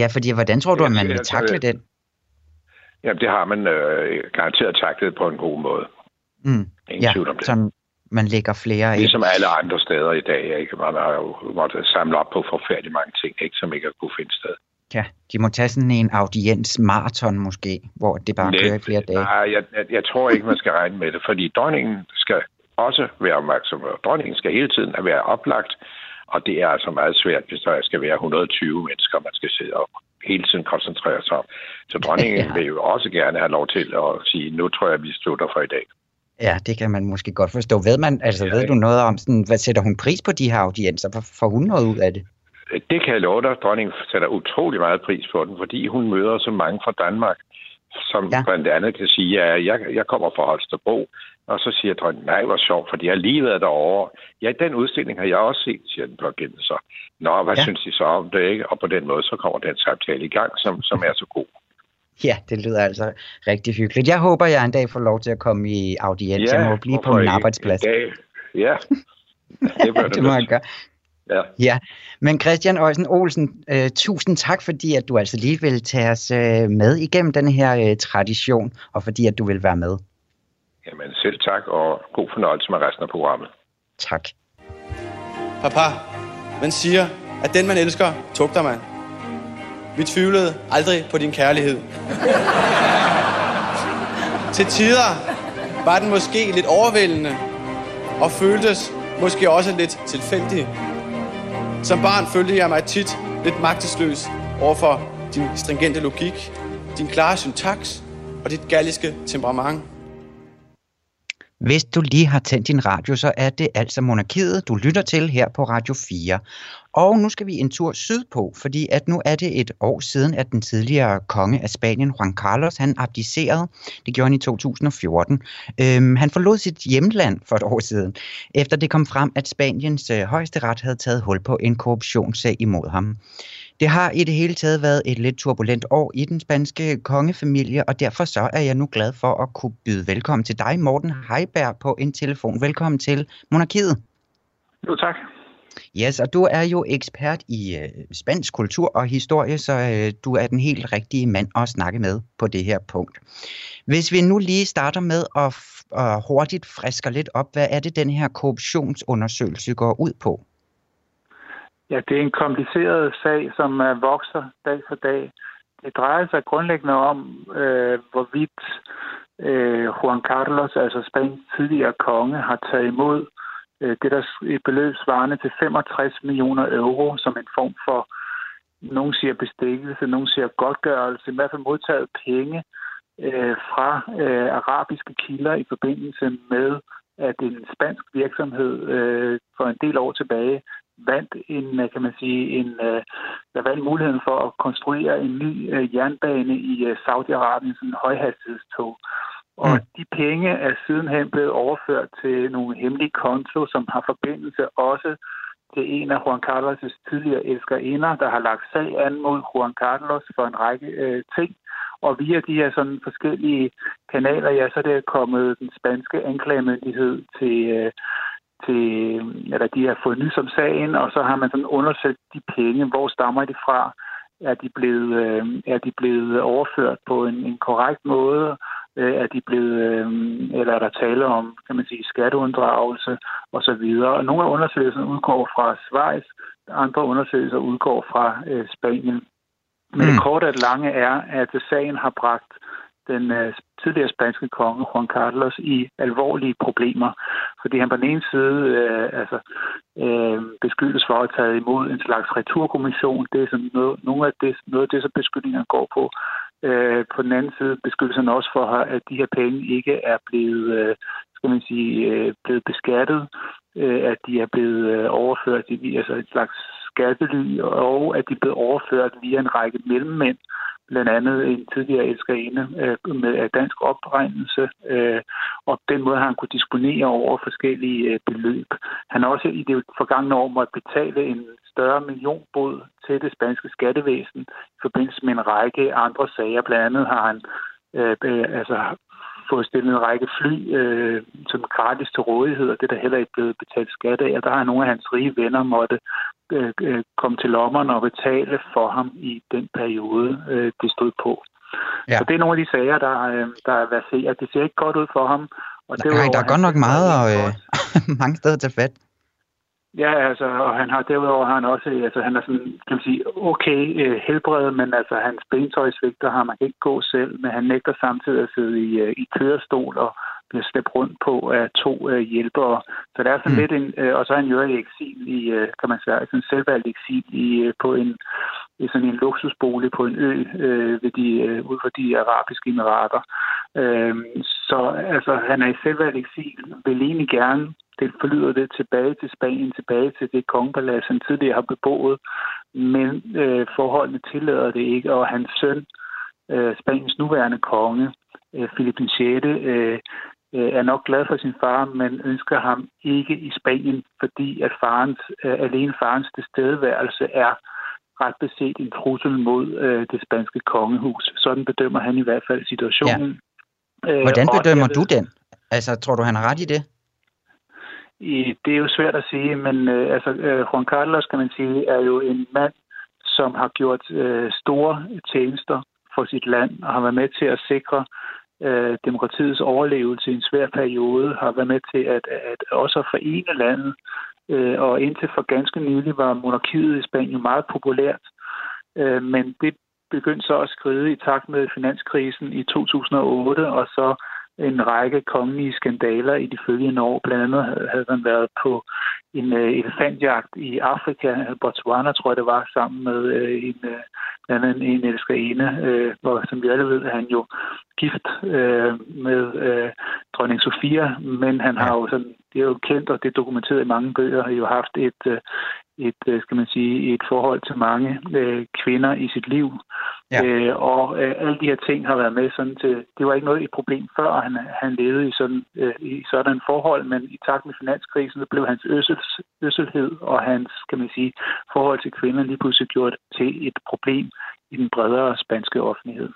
ja, fordi hvordan tror du, at man vil takle den? Jamen, det har man øh, garanteret taklet på en god måde. Mm. Ingen ja, tvivl om det. Som man lægger flere af. Ligesom alle andre steder i dag. Ikke? Man har jo måttet samle op på forfærdeligt mange ting, ikke? som ikke har kunne finde sted. Ja, de må tage sådan en audiens maraton måske, hvor det bare Net, kører i flere dage. Nej, jeg, jeg, jeg tror ikke, man skal regne med det, fordi dronningen skal også være opmærksom. Dronningen skal hele tiden være oplagt, og det er altså meget svært, hvis der skal være 120 mennesker, man skal sidde og hele tiden koncentrere sig om. Så dronningen ja. vil jo også gerne have lov til at sige, nu tror jeg, vi slutter for i dag. Ja, det kan man måske godt forstå. Ved, man, altså, ja, ved du noget om, sådan, hvad sætter hun pris på de her audiencer? Får hun noget ud af det? Det kan jeg love dig. Dronningen sætter utrolig meget pris på den, fordi hun møder så mange fra Danmark, som ja. blandt andet kan sige, at jeg, jeg kommer fra Holstebro, og så siger dronningen, nej, hvor sjovt, fordi jeg har lige været derovre. Ja, den udstilling har jeg også set, siger den pågældende så. Nå, hvad ja. synes de så om det, ikke? Og på den måde, så kommer den samtale i gang, som, som er så god. Ja, det lyder altså rigtig hyggeligt. Jeg håber, jeg en dag får lov til at komme i audiens. Ja, jeg må blive på min arbejdsplads. Ja, det, det må jeg gøre. Ja. ja. Men Christian Øjsen Olsen, øh, tusind tak, fordi at du altså lige vil tage os øh, med igennem den her øh, tradition, og fordi at du vil være med. Jamen selv tak, og god fornøjelse med resten af programmet. Tak. Papa, man siger, at den man elsker, tugter man. Vi tvivlede aldrig på din kærlighed. Til tider var den måske lidt overvældende, og føltes måske også lidt tilfældig. Som barn følte jeg mig tit lidt magtesløs overfor din stringente logik, din klare syntaks og dit galliske temperament. Hvis du lige har tændt din radio, så er det altså Monarkiet, du lytter til her på Radio 4. Og nu skal vi en tur sydpå, fordi at nu er det et år siden, at den tidligere konge af Spanien, Juan Carlos, han abdicerede. Det gjorde han i 2014. Øhm, han forlod sit hjemland for et år siden, efter det kom frem, at Spaniens øh, højeste ret havde taget hul på en korruptionssag imod ham. Det har i det hele taget været et lidt turbulent år i den spanske kongefamilie, og derfor så er jeg nu glad for at kunne byde velkommen til dig, Morten Heiberg, på en telefon. Velkommen til Monarkiet. Jo, tak. Yes, og du er jo ekspert i øh, spansk kultur og historie, så øh, du er den helt rigtige mand at snakke med på det her punkt. Hvis vi nu lige starter med at og hurtigt friske lidt op, hvad er det, den her korruptionsundersøgelse går ud på? Ja, det er en kompliceret sag, som øh, vokser dag for dag. Det drejer sig grundlæggende om, øh, hvorvidt øh, Juan Carlos, altså Spaniens tidligere konge, har taget imod øh, Øh, det der et beløb svarende til 65 millioner euro som en form for, nogen siger bestikkelse, nogen siger godtgørelse, i hvert fald modtaget penge øh, fra øh, arabiske kilder i forbindelse med, at en spansk virksomhed øh, for en del år tilbage vandt en, øh, kan man sige, en, øh, der vandt muligheden for at konstruere en ny øh, jernbane i øh, Saudi-Arabien, sådan en højhastighedstog. Og mm. de penge er sidenhen blevet overført til nogle hemmelige konto, som har forbindelse også til en af Juan Carlos' tidligere elskerinder, der har lagt sag an mod Juan Carlos for en række øh, ting. Og via de her sådan forskellige kanaler, ja, så er det kommet den spanske anklagemyndighed til, øh, til, eller de har fået nys om sagen, og så har man sådan undersøgt de penge, hvor stammer de fra, er de blevet, øh, er de blevet overført på en, en korrekt måde, øh, er de blevet, øh, eller er der tale om, kan man sige, skatteunddragelse osv. Og nogle af undersøgelserne udgår fra Schweiz, andre undersøgelser udgår fra øh, Spanien. Men det korte og lange er, at sagen har bragt den øh, tidligere spanske konge Juan Carlos i alvorlige problemer, fordi han på den ene side øh, altså, øh, beskyldes for at have taget imod en slags returkommission. Det er sådan noget, nogle af det, noget af det, som beskyldningerne går på. Øh, på den anden side beskyldes han også for, at de her penge ikke er blevet, øh, skal man sige, øh, blevet beskattet øh, at de er blevet øh, overført i altså et slags skattely, og at de blev overført via en række mellemmænd, blandt andet en tidligere elskerinde øh, med dansk opregnelse, øh, og den måde han kunne disponere over forskellige øh, beløb. Han har også i det forgangne år måtte betale en større millionbod til det spanske skattevæsen i forbindelse med en række andre sager. Blandt andet har han øh, øh altså fået stillet en række fly øh, som gratis til rådighed, og det er der heller ikke blevet betalt skat af. Og der har nogle af hans rige venner måtte øh, øh, komme til lommerne og betale for ham i den periode, øh, det stod på. Ja. Så det er nogle af de sager, der, øh, der er verserer. Det ser ikke godt ud for ham. Og det Nej, der er godt nok meget og øh, mange steder til fat. Ja, altså, og han har derudover har han også, altså han er sådan, kan man sige, okay øh, helbredet, men altså hans bentøj svigter ham, man kan ikke gå selv, men han nægter samtidig at sidde i, øh, i kørestol og bliver slæbt rundt på af to øh, hjælpere. Så der er sådan mm. lidt en, øh, og så er han jo i eksil i, øh, kan man sige, sådan selvvalgt eksil i, øh, på en, i sådan en luksusbolig på en ø øh, ved de, øh, ud for de arabiske emirater. Øh, så altså, han er i selvvalgt eksil, vil egentlig gerne det forlyder det tilbage til Spanien, tilbage til det kongepalads, han tidligere har beboet, men øh, forholdene tillader det ikke, og hans søn, øh, Spaniens nuværende konge, øh, Philip 6., øh, øh, er nok glad for sin far, men ønsker ham ikke i Spanien, fordi at farens, øh, alene farens tilstedeværelse er ret beset en trussel mod øh, det spanske kongehus. Sådan bedømmer han i hvert fald situationen. Ja. Hvordan bedømmer du den? Altså, tror du, han har ret i det? I, Det er jo svært at sige, men øh, altså, øh, Juan Carlos, kan man sige, er jo en mand, som har gjort øh, store tjenester for sit land og har været med til at sikre øh, demokratiets overlevelse i en svær periode, har været med til at, at også at forene landet. Øh, og indtil for ganske nylig var monarkiet i Spanien meget populært. Øh, men det begyndte så at skride i takt med finanskrisen i 2008, og så en række kongelige skandaler i de følgende år. Blandt andet havde man været på en uh, elefantjagt i Afrika, Botswana tror jeg det var, sammen med uh, en, uh, blandt andet en elskerinde, uh, hvor som vi alle ved, er han jo gift uh, med uh, dronning Sofia, men han har jo sådan, det er jo kendt, og det er dokumenteret i mange bøger, har jo haft et, uh, et, øh, skal man sige, et forhold til mange øh, kvinder i sit liv. Ja. Øh, og øh, alle de her ting har været med sådan til, det var ikke noget et problem før, han, han levede i sådan, øh, i sådan forhold, men i takt med finanskrisen, så blev hans øssels, øsselhed og hans, kan man sige, forhold til kvinder lige pludselig gjort til et problem i den bredere spanske offentlighed.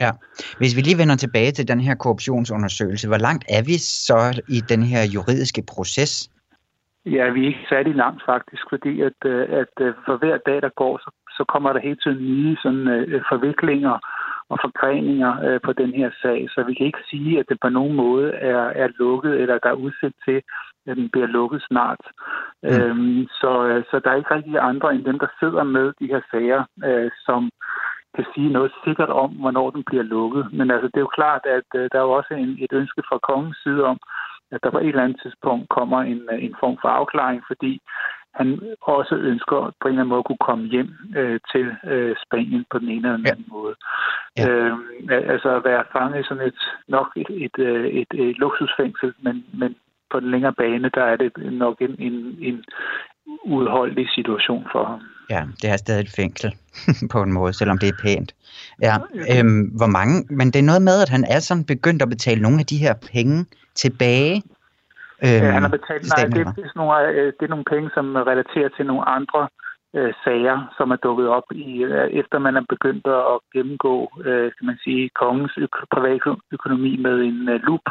Ja. Hvis vi lige vender tilbage til den her korruptionsundersøgelse, hvor langt er vi så i den her juridiske proces? Ja, vi er ikke særlig langt faktisk, fordi at, øh, at øh, for hver dag, der går, så, så kommer der helt tiden nye sådan, uh, forviklinger og forgreninger uh, på den her sag. Så vi kan ikke sige, at det på nogen måde er, er lukket, eller der er udsigt til, at den bliver lukket snart. Mm. Øhm, så, så der er ikke rigtig andre end dem, der sidder med de her sager, uh, som kan sige noget sikkert om, hvornår den bliver lukket. Men altså, det er jo klart, at uh, der er jo også en, et ønske fra kongens side om, at der på et eller andet tidspunkt kommer en, en form for afklaring, fordi han også ønsker på en eller anden måde at kunne komme hjem øh, til øh, Spanien på den ene eller den anden ja. måde. Ja. Øh, altså at være fanget i sådan et nok et, et, øh, et, et, et luksusfængsel, men, men på den længere bane, der er det nok en, en, en udholdelig situation for ham. Ja, det er stadig et fængsel på en måde, selvom det er pænt. Ja, øhm, hvor mange, men det er noget med, at han er sådan begyndt at betale nogle af de her penge tilbage. Øhm, ja, han har betalt, nej, det, det, er nogle, øh, det er nogle penge, som relaterer til nogle andre øh, sager, som er dukket op i, øh, efter man er begyndt at gennemgå, øh, skal man sige, kongens ø- private økonomi med en øh, lup,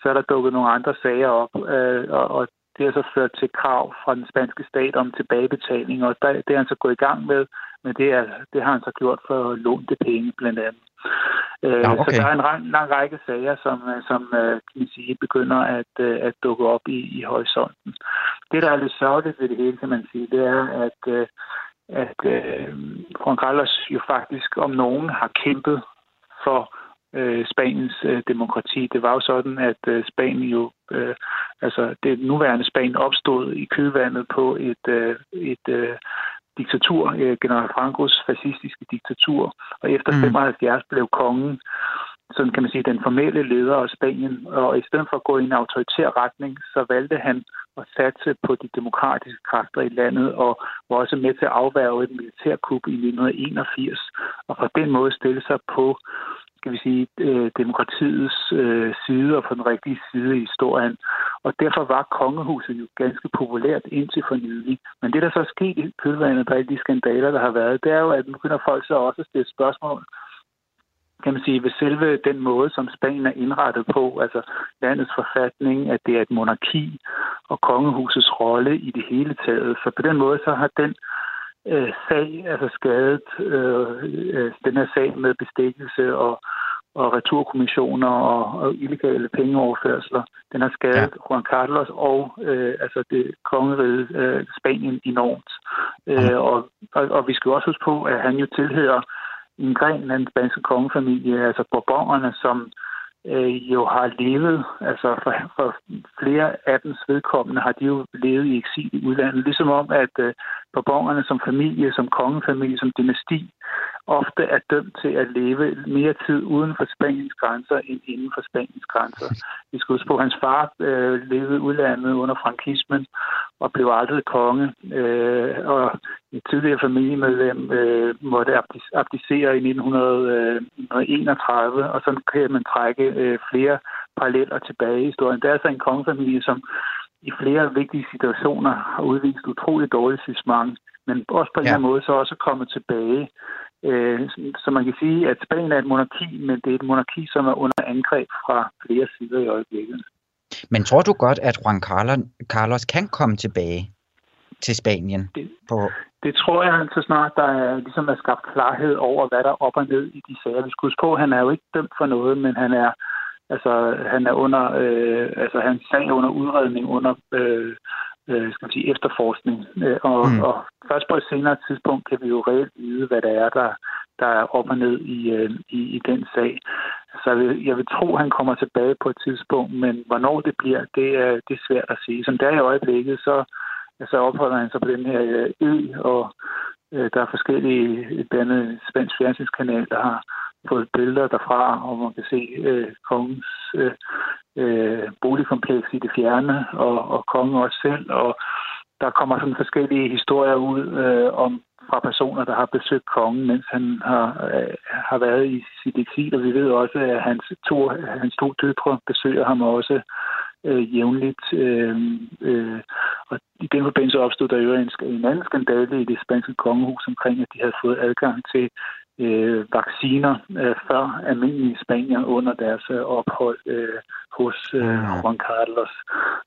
så er der dukket nogle andre sager op, øh, og, og det har så ført til krav fra den spanske stat om tilbagebetaling, og der, det er han så gået i gang med, men det, er, det har han så gjort for lånte penge blandt andet. Øh, ja, okay. Så der er en lang, lang række sager, som, øh, som øh, kan man sige, begynder at, at dukke op i, i horisonten. Det, der er lidt sørgeligt ved det hele, kan man sige, det er, at, at uh, Juan Carlos jo faktisk om nogen har kæmpet for øh, Spaniens øh, demokrati. Det var jo sådan, at øh, Spanien jo, øh, altså det nuværende Spanien opstod i kølvandet på et, øh, et øh, diktatur, øh, general Francos fascistiske diktatur, og efter mm. 75 blev kongen sådan kan man sige, den formelle leder af Spanien, og i stedet for at gå i en autoritær retning, så valgte han at satse på de demokratiske kræfter i landet, og var også med til at afværge et militærkup i 1981, og på den måde stille sig på skal vi sige, øh, demokratiets øh, side og på den rigtige side i historien. Og derfor var kongehuset jo ganske populært indtil for nylig. Men det, der så er sket i kølvandet på alle de skandaler, der har været, det er jo, at nu begynder folk så også at stille spørgsmål kan man sige, ved selve den måde, som Spanien er indrettet på, altså landets forfatning, at det er et monarki og kongehusets rolle i det hele taget. Så på den måde, så har den øh, sag, altså skadet øh, øh, den her sag med bestikkelse og, og returkommissioner og, og illegale pengeoverførsler, den har skadet ja. Juan Carlos og øh, altså det kongeriget øh, Spanien enormt. Øh, og, og, og vi skal også huske på, at han jo tilhører en gren af den spanske kongefamilie, altså Bourbonerne, som øh, Øh, jo har levet, altså for, for flere af dens vedkommende har de jo levet i eksil i udlandet, ligesom om, at øh, Bourbonerne som familie, som kongefamilie, som dynasti, ofte er dømt til at leve mere tid uden for Spaniens grænser end inden for Spaniens grænser. Vi skal huske på, at hans far øh, levede udlandet under frankismen og blev aldrig konge. Øh, og et tidligere familiemedlem øh, måtte abdicere i 1931, og så kan man trække øh, flere paralleller tilbage i historien. Det er altså en kongefamilie, som i flere vigtige situationer har udvist utroligt dårligt sysmang, men også på en ja. måde så også kommet tilbage Øh, så man kan sige, at Spanien er et monarki, men det er et monarki, som er under angreb fra flere sider i øjeblikket. Men tror du godt, at Juan Carlos kan komme tilbage til Spanien? Det, på... det tror jeg, så snart der er, ligesom er skabt klarhed over, hvad der er op og ned i de sager. Vi skal huske på, han er jo ikke dømt for noget, men han er Altså, han er under, øh, altså hans sag er under udredning, under øh, øh, skal man sige, efterforskning. Øh, og, mm. og først på et senere tidspunkt kan vi jo reelt vide, hvad det er, der, der er op og ned i, øh, i, i den sag. Så jeg vil, jeg vil tro, at han kommer tilbage på et tidspunkt, men hvornår det bliver, det er, det er svært at sige. Som det er i øjeblikket, så altså opholder han sig på den her øh, ø, og øh, der er forskellige, blandt andet spansk fjernsynskanal, der har fået billeder derfra, og man kan se øh, kongens øh, øh, boligkompleks i det fjerne, og, og kongen også selv, og der kommer sådan forskellige historier ud øh, om fra personer, der har besøgt kongen, mens han har, øh, har været i sit eksil, og vi ved også, at hans to, hans to døtre besøger ham også øh, jævnligt. Øh, øh, og i den forbindelse opstod der jo en, en anden skandale i det spanske kongehus omkring, at de havde fået adgang til øh, vacciner øh, før almindelige spanier under deres øh, ophold øh, hos øh, Juan Carlos.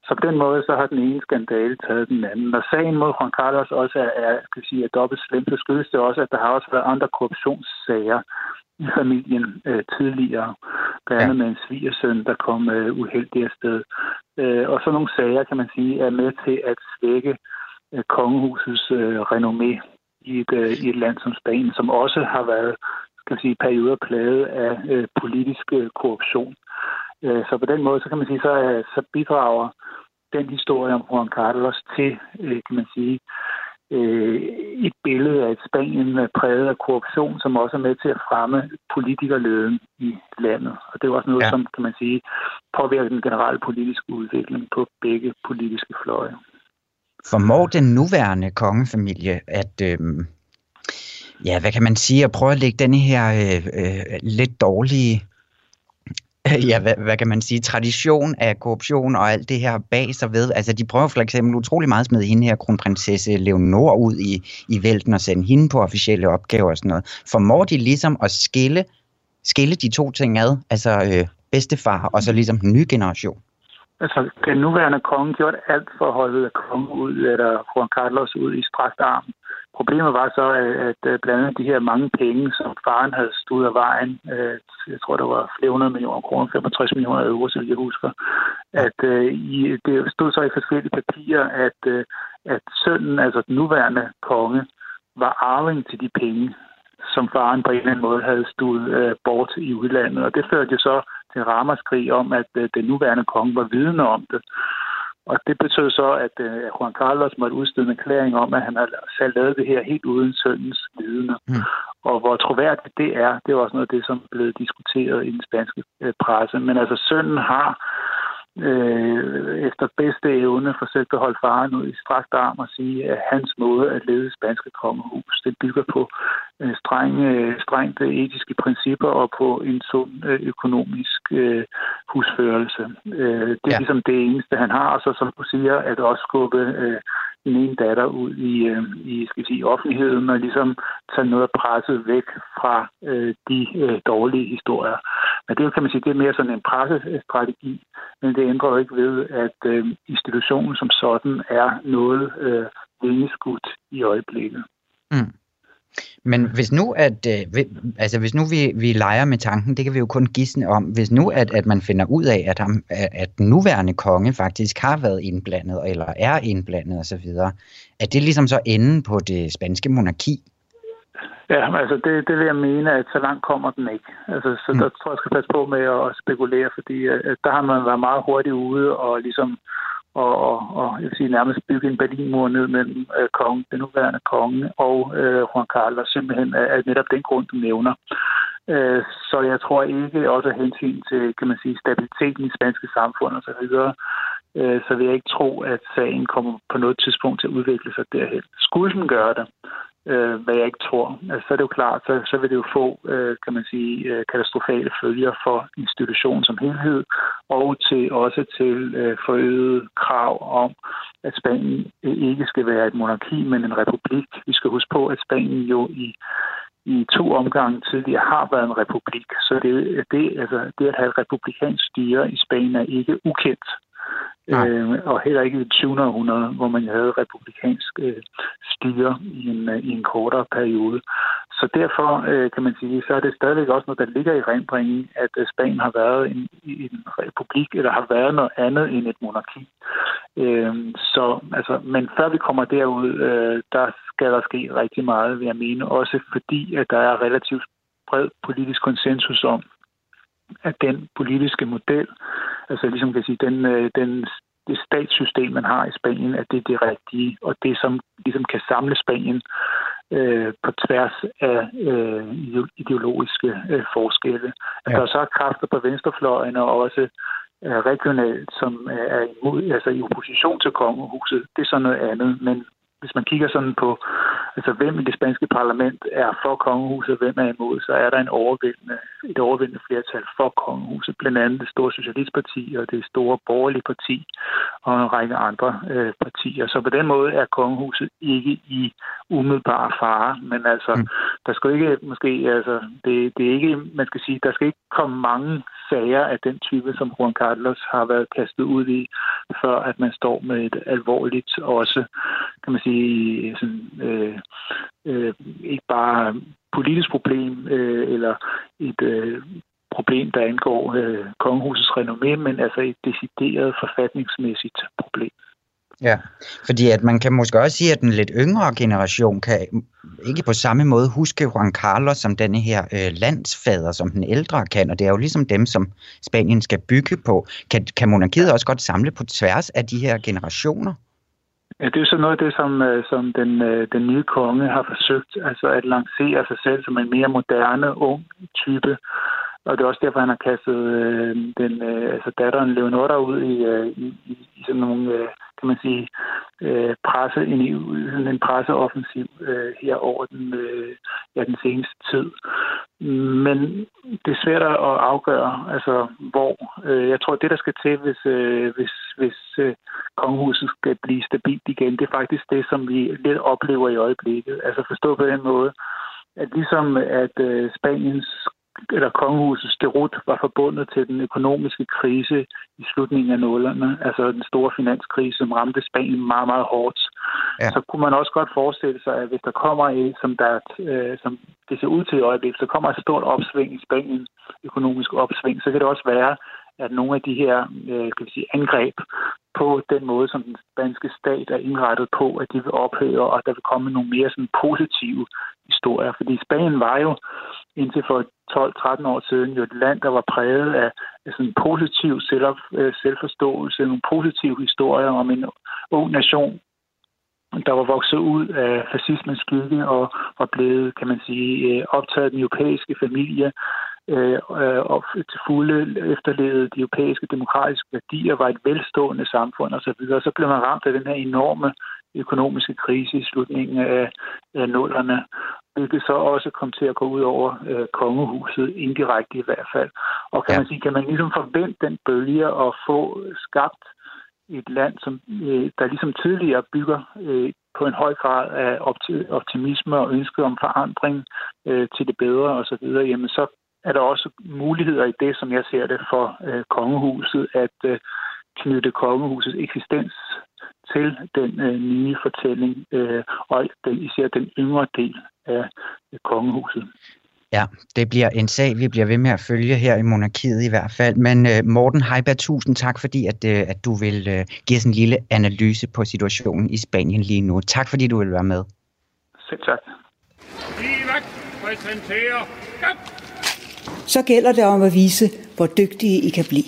Så på den måde så har den ene skandale taget den anden. Og sagen mod Juan Carlos også er, er, kan sige, er dobbelt slemt, så skyldes det også, at der har også været andre korruptionssager i familien øh, tidligere, blandt andet ja. med en svigersøn, der kom øh, uheldig afsted. Øh, og så nogle sager, kan man sige, er med til at svække øh, kongehusets øh, renommé i et, øh, i et land som Spanien, som også har været skal sige, perioder plaget af øh, politisk øh, korruption. Øh, så på den måde, så kan man sige, så, øh, så bidrager den historie om Juan Carlos til, øh, kan man sige, øh, et billede af et Spanien præget af korruption, som også er med til at fremme politikerleden i landet. Og det er også noget, ja. som, kan man sige, påvirker den generelle politiske udvikling på begge politiske fløje. Formår den nuværende kongefamilie at, øh, ja, hvad kan man sige, at prøve at lægge den her øh, øh, lidt dårlige ja, hvad, hvad kan man sige, tradition af korruption og alt det her bag sig ved. Altså, de prøver for eksempel utrolig meget at smide hende her, kronprinsesse Leonor, ud i, i vælten og sende hende på officielle opgaver og sådan noget. Formår de ligesom at skille, skille de to ting ad, altså øh, bedstefar og så ligesom den nye generation? Altså, den nuværende konge gjorde alt for at holde kongen ud, eller Juan Carlos ud i strakt arm. Problemet var så, at øh, blandt andet de her mange penge, som faren havde stået af vejen, øh, jeg tror, der var flere hundrede millioner kroner, 65 millioner euro, så jeg husker, at øh, det stod så i forskellige papirer, at, at sønnen, altså den nuværende konge, var arving til de penge, som faren på en eller anden måde havde stået bort i udlandet. Og det førte jo så til ramaskrig om, at øh, den nuværende konge var vidne om det. Og det betød så, at øh, Juan Carlos måtte udstede en erklæring om, at han havde selv lavet det her helt uden søndens vidne. Mm. Og hvor troværdigt det er, det er også noget af det, som er blevet diskuteret i den spanske øh, presse. Men altså, sønnen har øh, efter bedste evne forsøgt at holde faren ud i strakt arm og sige, at hans måde at lede spanske kongehus, det bygger på øh, strenge, strengt etiske principper og på en sund øh, økonomisk øh, husførelse. Øh, det er ja. ligesom det eneste, han har, og så som du siger, at også skubbe øh, den ene datter ud i, øh, i skal sige, offentligheden og ligesom tage noget af presset væk fra øh, de øh, dårlige historier. Men det kan man sige, det er mere sådan en pressestrategi, men det ændrer jo ikke ved, at øh, institutionen som sådan er noget øh, vingeskudt i øjeblikket. Mm. Men hvis nu, at, øh, altså hvis nu vi, vi leger med tanken, det kan vi jo kun gisne om, hvis nu, at, at man finder ud af, at, ham, at den nuværende konge faktisk har været indblandet, eller er indblandet osv., at det ligesom så enden på det spanske monarki? Ja, altså det, det vil jeg mene, at så langt kommer den ikke. Altså, så mm. der tror jeg, jeg skal passe på med at spekulere, fordi at der har man været meget hurtigt ude og ligesom og, og, og jeg vil sige, nærmest bygge en Berlinmur ned mellem øh, kongen, den nuværende konge og øh, Juan Carlos, simpelthen af, af netop den grund, du nævner. Øh, så jeg tror ikke også af hensyn til, kan man sige, stabiliteten i spanske samfund og så videre, øh, så vil jeg ikke tro, at sagen kommer på noget tidspunkt til at udvikle sig derhen. Skulle den gøre det, øh, hvad jeg ikke tror, altså, så er det jo klart, så, så vil det jo få, øh, kan man sige, øh, katastrofale følger for institutionen som helhed, og til også til øh, forøget krav om, at Spanien øh, ikke skal være et monarki, men en republik. Vi skal huske på, at Spanien jo i i to omgange tidligere har været en republik, så det, det, altså, det at have et republikansk styre i Spanien er ikke ukendt. Øh, og heller ikke i det 20. århundrede, hvor man havde republikansk øh, styre i en, øh, i en kortere periode. Så derfor øh, kan man sige, så er det stadigvæk også noget, der ligger i renbringen, at øh, Spanien har været en, en republik, eller har været noget andet end et monarki. Øh, så, altså, men før vi kommer derud, øh, der skal der ske rigtig meget, vil jeg mene, også fordi, at der er relativt bred politisk konsensus om, at den politiske model, altså ligesom kan sige, den, øh, den, det statssystem, man har i Spanien, at det er det rigtige, og det, som ligesom kan samle Spanien øh, på tværs af øh, ideologiske øh, forskelle. At ja. der er så kræfter på venstrefløjen og også øh, regionalt, som er imod, altså i opposition til kongehuset. Det er så noget andet, men hvis man kigger sådan på, altså hvem i det spanske parlament er for kongehuset, og hvem er imod, så er der en overvældende, et overvældende flertal for kongehuset. Blandt andet det store socialistparti og det store borgerlige parti og en række andre øh, partier. Så på den måde er kongehuset ikke i umiddelbar fare, men altså, mm. der skal ikke måske, altså, det, det er ikke, man skal sige, der skal ikke komme mange sager af den type, som Juan Carlos har været kastet ud i, før at man står med et alvorligt også, kan man sige, sådan, øh, øh, ikke bare politisk problem øh, eller et øh, problem, der angår øh, kongehusets renommé, men altså et decideret forfatningsmæssigt problem. Ja, fordi at man kan måske også sige, at den lidt yngre generation kan ikke på samme måde huske Juan Carlos som denne her øh, landsfader, som den ældre kan, og det er jo ligesom dem, som Spanien skal bygge på. Kan, kan monarkiet også godt samle på tværs af de her generationer? Ja, det er jo så noget af det, som, øh, som den, øh, den nye konge har forsøgt, altså at lancere sig selv som en mere moderne, ung type. Og det er også derfor, han har kastet øh, den, øh, altså datteren Leonora ud i, øh, i, i sådan nogle øh, kan man sige, øh, presse, en, en presseoffensiv øh, her over den, øh, ja, den seneste tid. Men det er svært at afgøre, altså hvor. Øh, jeg tror, det, der skal til, hvis, øh, hvis, hvis øh, kongehuset skal blive stabilt igen, det er faktisk det, som vi lidt oplever i øjeblikket. Altså forstå på den måde, at ligesom at øh, Spaniens eller kongehusets derut var forbundet til den økonomiske krise i slutningen af nullerne, altså den store finanskrise, som ramte Spanien meget, meget hårdt. Ja. Så kunne man også godt forestille sig, at hvis der kommer et, som, der, øh, som det ser ud til i øjeblikket, så kommer et stort opsving i Spanien, økonomisk opsving, så kan det også være, at nogle af de her øh, kan vi sige, angreb på den måde, som den spanske stat er indrettet på, at de vil ophøre, og at der vil komme nogle mere sådan, positive historier. Fordi Spanien var jo indtil for 12-13 år siden jo et land, der var præget af, af sådan positiv selv, øh, selvforståelse, nogle positive historier om en ung nation, der var vokset ud af fascismens skygge og var blevet, kan man sige, øh, optaget den europæiske familie øh, og til fulde efterlevede de europæiske demokratiske værdier, var et velstående samfund osv. Og så blev man ramt af den her enorme økonomiske krise i slutningen af, af nullerne, hvilket så også kom til at gå ud over øh, kongehuset, indirekte i hvert fald. Og kan ja. man sige, kan man ligesom forvente den bølge og få skabt et land, som øh, der ligesom tidligere bygger øh, på en høj grad af optimisme og ønske om forandring øh, til det bedre osv., jamen så er der også muligheder i det, som jeg ser det, for øh, kongehuset, at øh, knytte kongehusets eksistens til den øh, nye fortælling, øh, og den, især den yngre del af øh, kongehuset. Ja, det bliver en sag, vi bliver ved med at følge her i monarkiet i hvert fald. Men uh, Morten Heiberg, tusind tak, fordi at, uh, at du vil uh, give os en lille analyse på situationen i Spanien lige nu. Tak, fordi du vil være med. Selv tak. Livac præsenterer så gælder det om at vise, hvor dygtige I kan blive.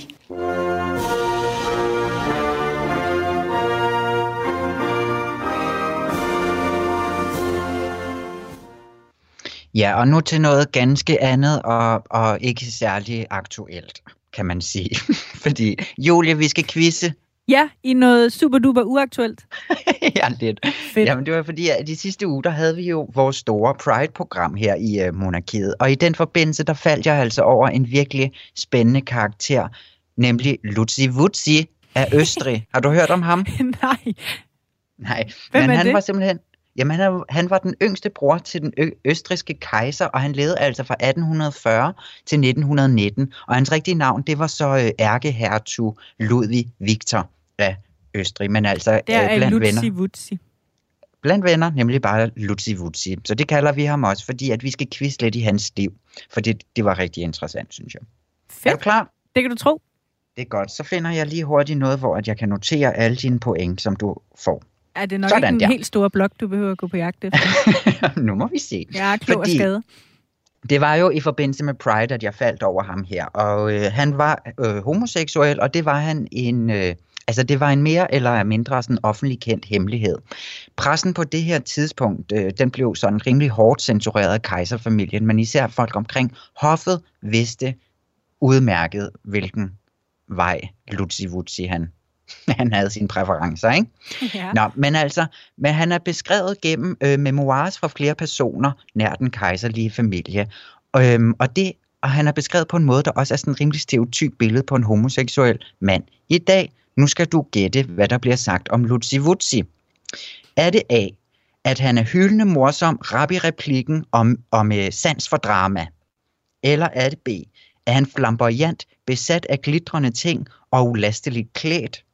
Ja, og nu til noget ganske andet og, og ikke særlig aktuelt, kan man sige. Fordi, Julie, vi skal quizze. Ja, i noget super duper uaktuelt. ja, lidt. Fedt. Jamen, det var fordi, at de sidste uger, der havde vi jo vores store Pride-program her i uh, Monarkiet. Og i den forbindelse, der faldt jeg altså over en virkelig spændende karakter, nemlig Lutzi Wutzi af Østrig. Har du hørt om ham? Nej. Nej, Hvem men han det? var simpelthen... Jamen, han, han var den yngste bror til den ø- østriske kejser, og han levede altså fra 1840 til 1919. Og hans rigtige navn, det var så øh, ærkehertug Ludvig Victor af Østrig. Men altså det er øh, blandt Lutzi venner. Blandt venner, nemlig bare Lutzi Wutzi. Så det kalder vi ham også, fordi at vi skal quizze lidt i hans liv. For det, det var rigtig interessant, synes jeg. Fedt. Er du klar? Det kan du tro. Det er godt. Så finder jeg lige hurtigt noget, hvor at jeg kan notere alle dine point, som du får. Er det nok Sådan ikke en der. helt stor blok, du behøver at gå på jagt efter? nu må vi se. Jeg er klog Fordi... og skade. Det var jo i forbindelse med Pride, at jeg faldt over ham her. Og øh, han var øh, homoseksuel, og det var han en... Øh, altså det var en mere eller mindre sådan offentlig kendt hemmelighed. Pressen på det her tidspunkt, øh, den blev sådan rimelig hårdt censureret af kejserfamilien, men især folk omkring hoffet vidste udmærket, hvilken vej Lutzi Wutzi han han havde sine præferencer, ikke? Ja. Nå, men altså, men han er beskrevet gennem øh, memoirs fra flere personer nær den kejserlige familie. Øhm, og det og han er beskrevet på en måde, der også er sådan en rimelig stereotyp billede på en homoseksuel mand. I dag, nu skal du gætte, hvad der bliver sagt om Lutzi Wutzi. Er det A, at han er hyldende morsom, rap i replikken om, om eh, sans for drama? Eller er det B, at han flamboyant, besat af glitrende ting og ulasteligt klædt?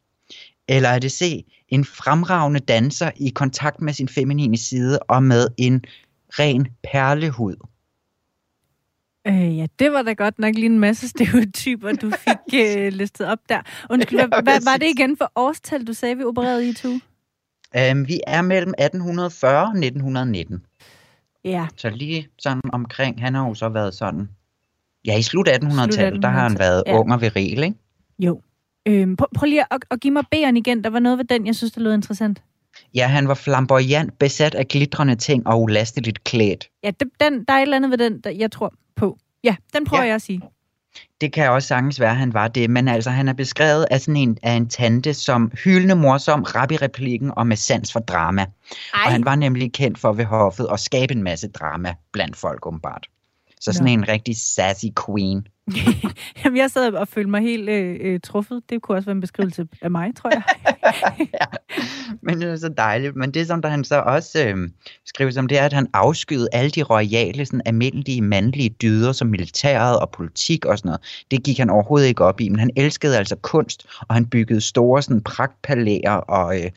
Eller er det C, en fremragende danser i kontakt med sin feminine side og med en ren perlehud? Øh, ja, det var da godt nok lige en masse stereotyper, du fik øh, listet op der. Undskyld, ja, hvad var det igen for årstal, du sagde, vi opererede i to? Um, vi er mellem 1840 og 1919. Ja. Så lige sådan omkring, han har jo så været sådan, ja i slut 1800-tallet, der har han været ja. ung og viril, ikke? Jo. Øhm, prøv, prøv lige at, at give mig B'eren igen. Der var noget ved den, jeg synes, der lød interessant. Ja, han var flamboyant, besat af glitrende ting og ulasteligt klædt. Ja, den, der er et eller andet ved den, der jeg tror på. Ja, den prøver ja. jeg at sige. Det kan også sagtens være, at han var det, men altså han er beskrevet af sådan en, af en tante som hyldende morsom, rap i replikken og med sans for drama. Ej. Og han var nemlig kendt for ved hoffet at skabe en masse drama blandt folk, umiddelbart. Så sådan Nå. en rigtig sassy queen. Jamen, jeg sad og følte mig helt øh, øh, truffet. Det kunne også være en beskrivelse af mig, tror jeg. ja, men det er så dejligt. Men det, som der han så også øh, skriver som, det er, at han afskyede alle de royale, sådan almindelige mandlige dyder, som militæret og politik og sådan noget. Det gik han overhovedet ikke op i, men han elskede altså kunst, og han byggede store sådan pragtpalæer og øh,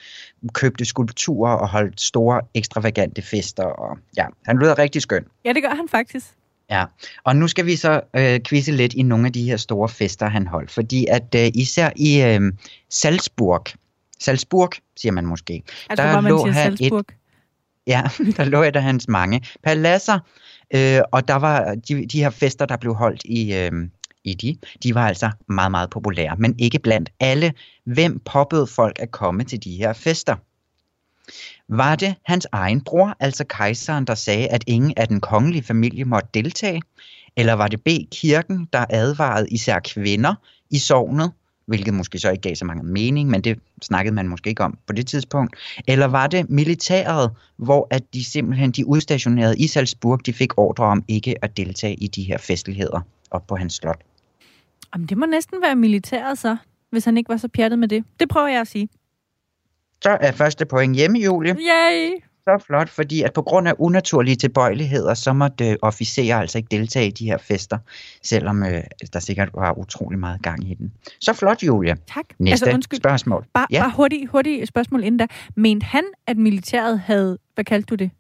købte skulpturer og holdt store ekstravagante fester. Og, ja, han lyder rigtig skøn. Ja, det gør han faktisk. Ja, og nu skal vi så øh, quizze lidt i nogle af de her store fester, han holdt. Fordi at øh, især i øh, Salzburg, Salzburg siger man måske, jeg der lå siger Salzburg. Et, ja, der lå et af hans mange paladser, øh, og der var de, de her fester, der blev holdt i, øh, i de, de var altså meget, meget populære, men ikke blandt alle. Hvem påbød folk at komme til de her fester? Var det hans egen bror, altså kejseren, der sagde, at ingen af den kongelige familie måtte deltage? Eller var det B. Kirken, der advarede især kvinder i sovnet, hvilket måske så ikke gav så mange mening, men det snakkede man måske ikke om på det tidspunkt. Eller var det militæret, hvor at de simpelthen de udstationerede i Salzburg, de fik ordre om ikke at deltage i de her festligheder op på hans slot? Jamen, det må næsten være militæret så, hvis han ikke var så pjattet med det. Det prøver jeg at sige. Så er første point hjemme, Julie. Yay! Så flot, fordi at på grund af unaturlige tilbøjeligheder, så måtte øh, officerer altså ikke deltage i de her fester, selvom øh, der sikkert var utrolig meget gang i den. Så flot, Julia. Tak. Næste altså, undskyld. spørgsmål. Bare, Ja. bare hurtigt, hurtigt spørgsmål inden da. Mente han, at militæret havde... Hvad kaldte du det?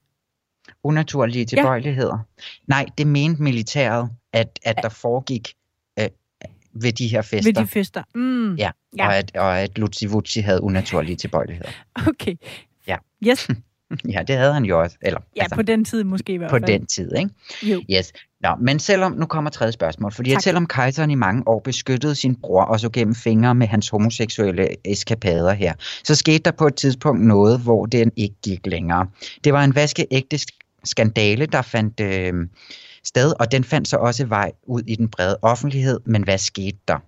Unaturlige tilbøjeligheder. Nej, det mente militæret, at, at der foregik ved de her fester. Ved de fester. Mm. Ja, Ja. Og, at, og at Lutzi havde unaturlige tilbøjeligheder. Okay. Ja. Yes. Ja, det havde han jo også. Eller, Ja, på den tid måske i hvert på fald. den tid, ikke? Jo. Yes. Nå, men selvom, nu kommer tredje spørgsmål, fordi Tak. at selvom kejseren i mange år beskyttede sin bror og så gennem fingre med hans homoseksuelle eskapader her, så skete der på et tidspunkt noget, hvor den ikke gik længere. Det var en vaskeægte sk- skandale, der fandt øh, sted, og den fandt så også vej ud i den brede offentlighed, men hvad skete der?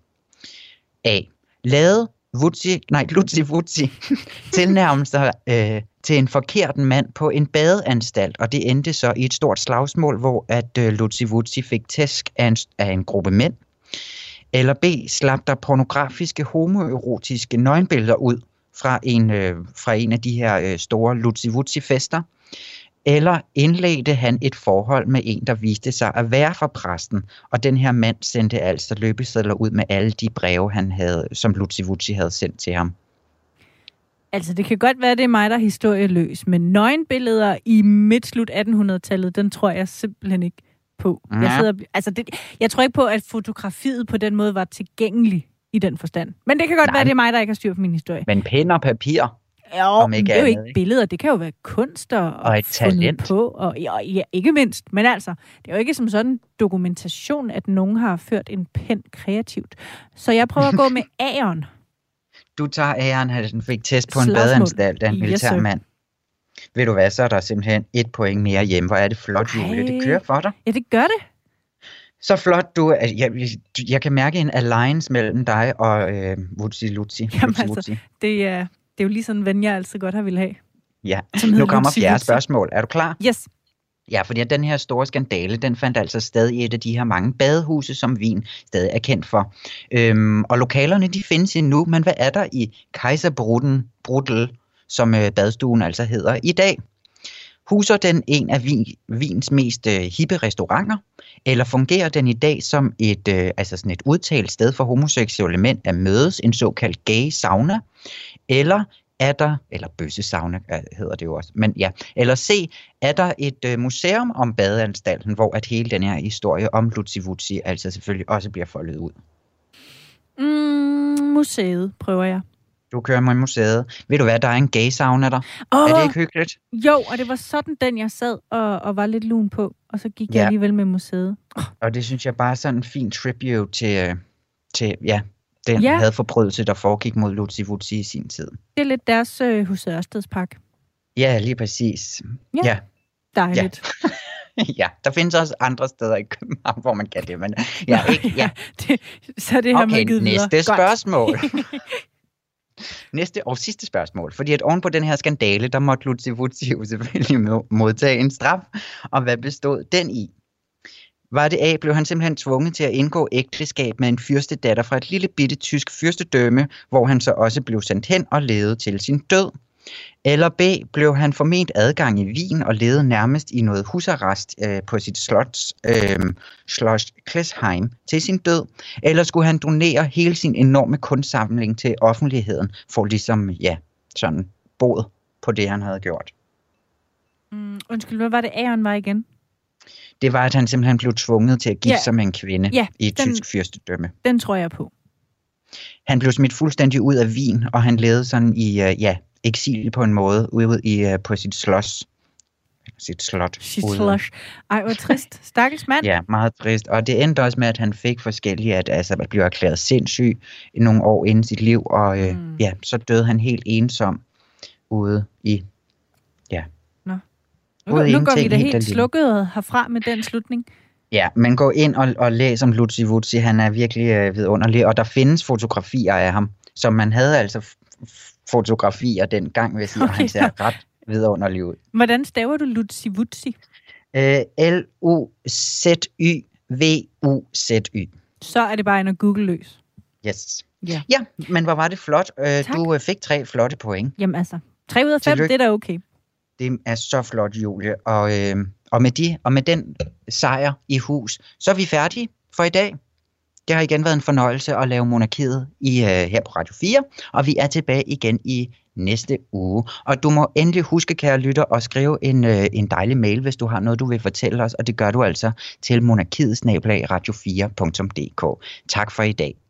A. Lade Vutsi, nej, Lutzi Vutsi tilnærmelser øh, til en forkert mand på en badeanstalt, og det endte så i et stort slagsmål, hvor at øh, Lutzi Vutsi fik tæsk af en, af en gruppe mænd. Eller B. Slap der pornografiske homoerotiske nøgenbilleder ud fra en, øh, fra en af de her øh, store Lutzi Vutsi fester. Eller indledte han et forhold med en, der viste sig at være fra præsten, og den her mand sendte altså løbesedler ud med alle de breve, han havde, som Lutzi Vutsi havde sendt til ham. Altså, det kan godt være, det er mig, der er historieløs, men nøgenbilleder i midt-slut 1800-tallet, den tror jeg simpelthen ikke på. Jeg, Ja. sidder, altså det, jeg tror ikke på, at fotografiet på den måde var tilgængelig i den forstand. Men det kan godt Nej. være, det er mig, der ikke har styr på min historie. Men pen og papir, Jo, Om ikke det er jo andet, ikke billeder, det kan jo være kunst og, Og et talent. På, og, ja, ja, ikke mindst. Men altså, det er jo ikke som sådan dokumentation, at nogen har ført en pen kreativt. Så jeg prøver at gå med A'eren. du tager æren, at han fik test på en Slagsmål. badeanstalt af en Yes, militær sir. mand. Ved du hvad, så er der simpelthen et point mere hjemme. Hvor er det flot. Julie. Det kører for dig. Ja, det gør det. Så flot, du. at Jeg, jeg, kan mærke en alliance mellem dig og øh, Vutsi Lutsi. Jamen Lutsi, altså. Det er, det er jo lige sådan en ven, jeg altid godt har ville have. Ja, nu kommer fjerde spørgsmål. Er du klar? Yes. Ja, fordi den her store skandale, den fandt altså sted i et af de her mange badehuse, som Wien stadig er kendt for. Øhm, og lokalerne, de findes endnu, men hvad er der i Kaiserbruden, Brudel, som øh, badstuen altså hedder i dag? Huser den en af Wien, Wiens mest øh, hippe restauranter, eller fungerer den i dag som et, øh, altså sådan et udtalt sted for homoseksuelle mænd at mødes, en såkaldt gay sauna, eller er der, eller bøssesauna øh, hedder det jo også, men ja, eller C, er der et øh, museum om badeanstalten, hvor at hele den her historie om Lutzi Vutsi altså selvfølgelig også bliver foldet ud. Mm, museet prøver jeg. Du kører med museet. Ved du hvad, der er en gay sauna der. Åh, Er det ikke hyggeligt? Jo, og det var sådan, den jeg sad og, og var lidt lun på. Og så gik ja. Jeg alligevel med museet. Og det synes jeg bare er sådan en fin tribute til, øh, til ja, den Ja. ja. hadforbrydelse, der foregik mod Lutzi Vutsi i sin tid. Det er lidt deres øh, hos. Ja, lige præcis. Ja. ja. Dejligt. ja, der findes også andre steder i København, hvor man kan det, men ja, ikke, ja. det, så det har Okay, man givet videre. næste Godt. spørgsmål. næste og sidste spørgsmål. Fordi at oven på den her skandale, der måtte Lutzi Vutsi jo selvfølgelig mo- modtage en straf. Og hvad bestod den i? Var det A, blev han simpelthen tvunget til at indgå ægteskab med en fyrstedatter fra et lille bitte tysk fyrstedømme, hvor han så også blev sendt hen og levede til sin død. Eller B, blev han forment adgang i Wien og levede nærmest i noget husarrest øh, på sit slots, øh, Schloss Klesheim til sin død. Eller skulle han donere hele sin enorme kunstsamling til offentligheden for ligesom, ja, sådan bod på det, han havde gjort. Mm, undskyld, hvad var det, Aaron var igen? Det var, at han simpelthen blev tvunget til at gifte Ja. sig med en kvinde Ja, i et den- tysk fyrstedømme. Den tror jeg på. Han blev smidt fuldstændig ud af Wien, og han levede sådan i, øh, ja, eksil på en måde, ude i, øh, på sit slot. Sit slot. Ude. slush. Ej, hvor trist. Stakkels mand. Ja, meget trist. Og det endte også med, at han fik forskellige, at, altså, at blive erklæret sindssyg i nogle år inden sit liv, og øh, mm. ja, så døde han helt ensom ude i Ja. Nu, nu går vi da helt helt slukket herfra med den slutning. Ja, men gå ind og, og læs om Lutzi Wutzi. Han er virkelig øh, vidunderlig, og der findes fotografier af ham. Så man havde altså fotografier dengang, sige, okay. han ser ret vidunderlig ud. Hvordan staver du Lutzi Wutzi? Øh, L-U-Z-Y-V-U-Z-Y. Så er det bare en at google løs. Yes. Ja. Ja, men hvor var det flot. Øh, du øh, fik tre flotte point. Jamen altså, 3 ud af 5, Tillykke. det er da okay. Det er så flot, Julie. Og, øh, og, med de, og med den sejr i hus, så er vi færdige for i dag. Det har igen været en fornøjelse at lave Monarkiet i, øh, her på Radio 4, og vi er tilbage igen i næste uge. Og du må endelig huske, kære lytter, at skrive en, øh, en dejlig mail, hvis du har noget, du vil fortælle os, og det gør du altså til monarkiet radio4.dk. Tak for i dag.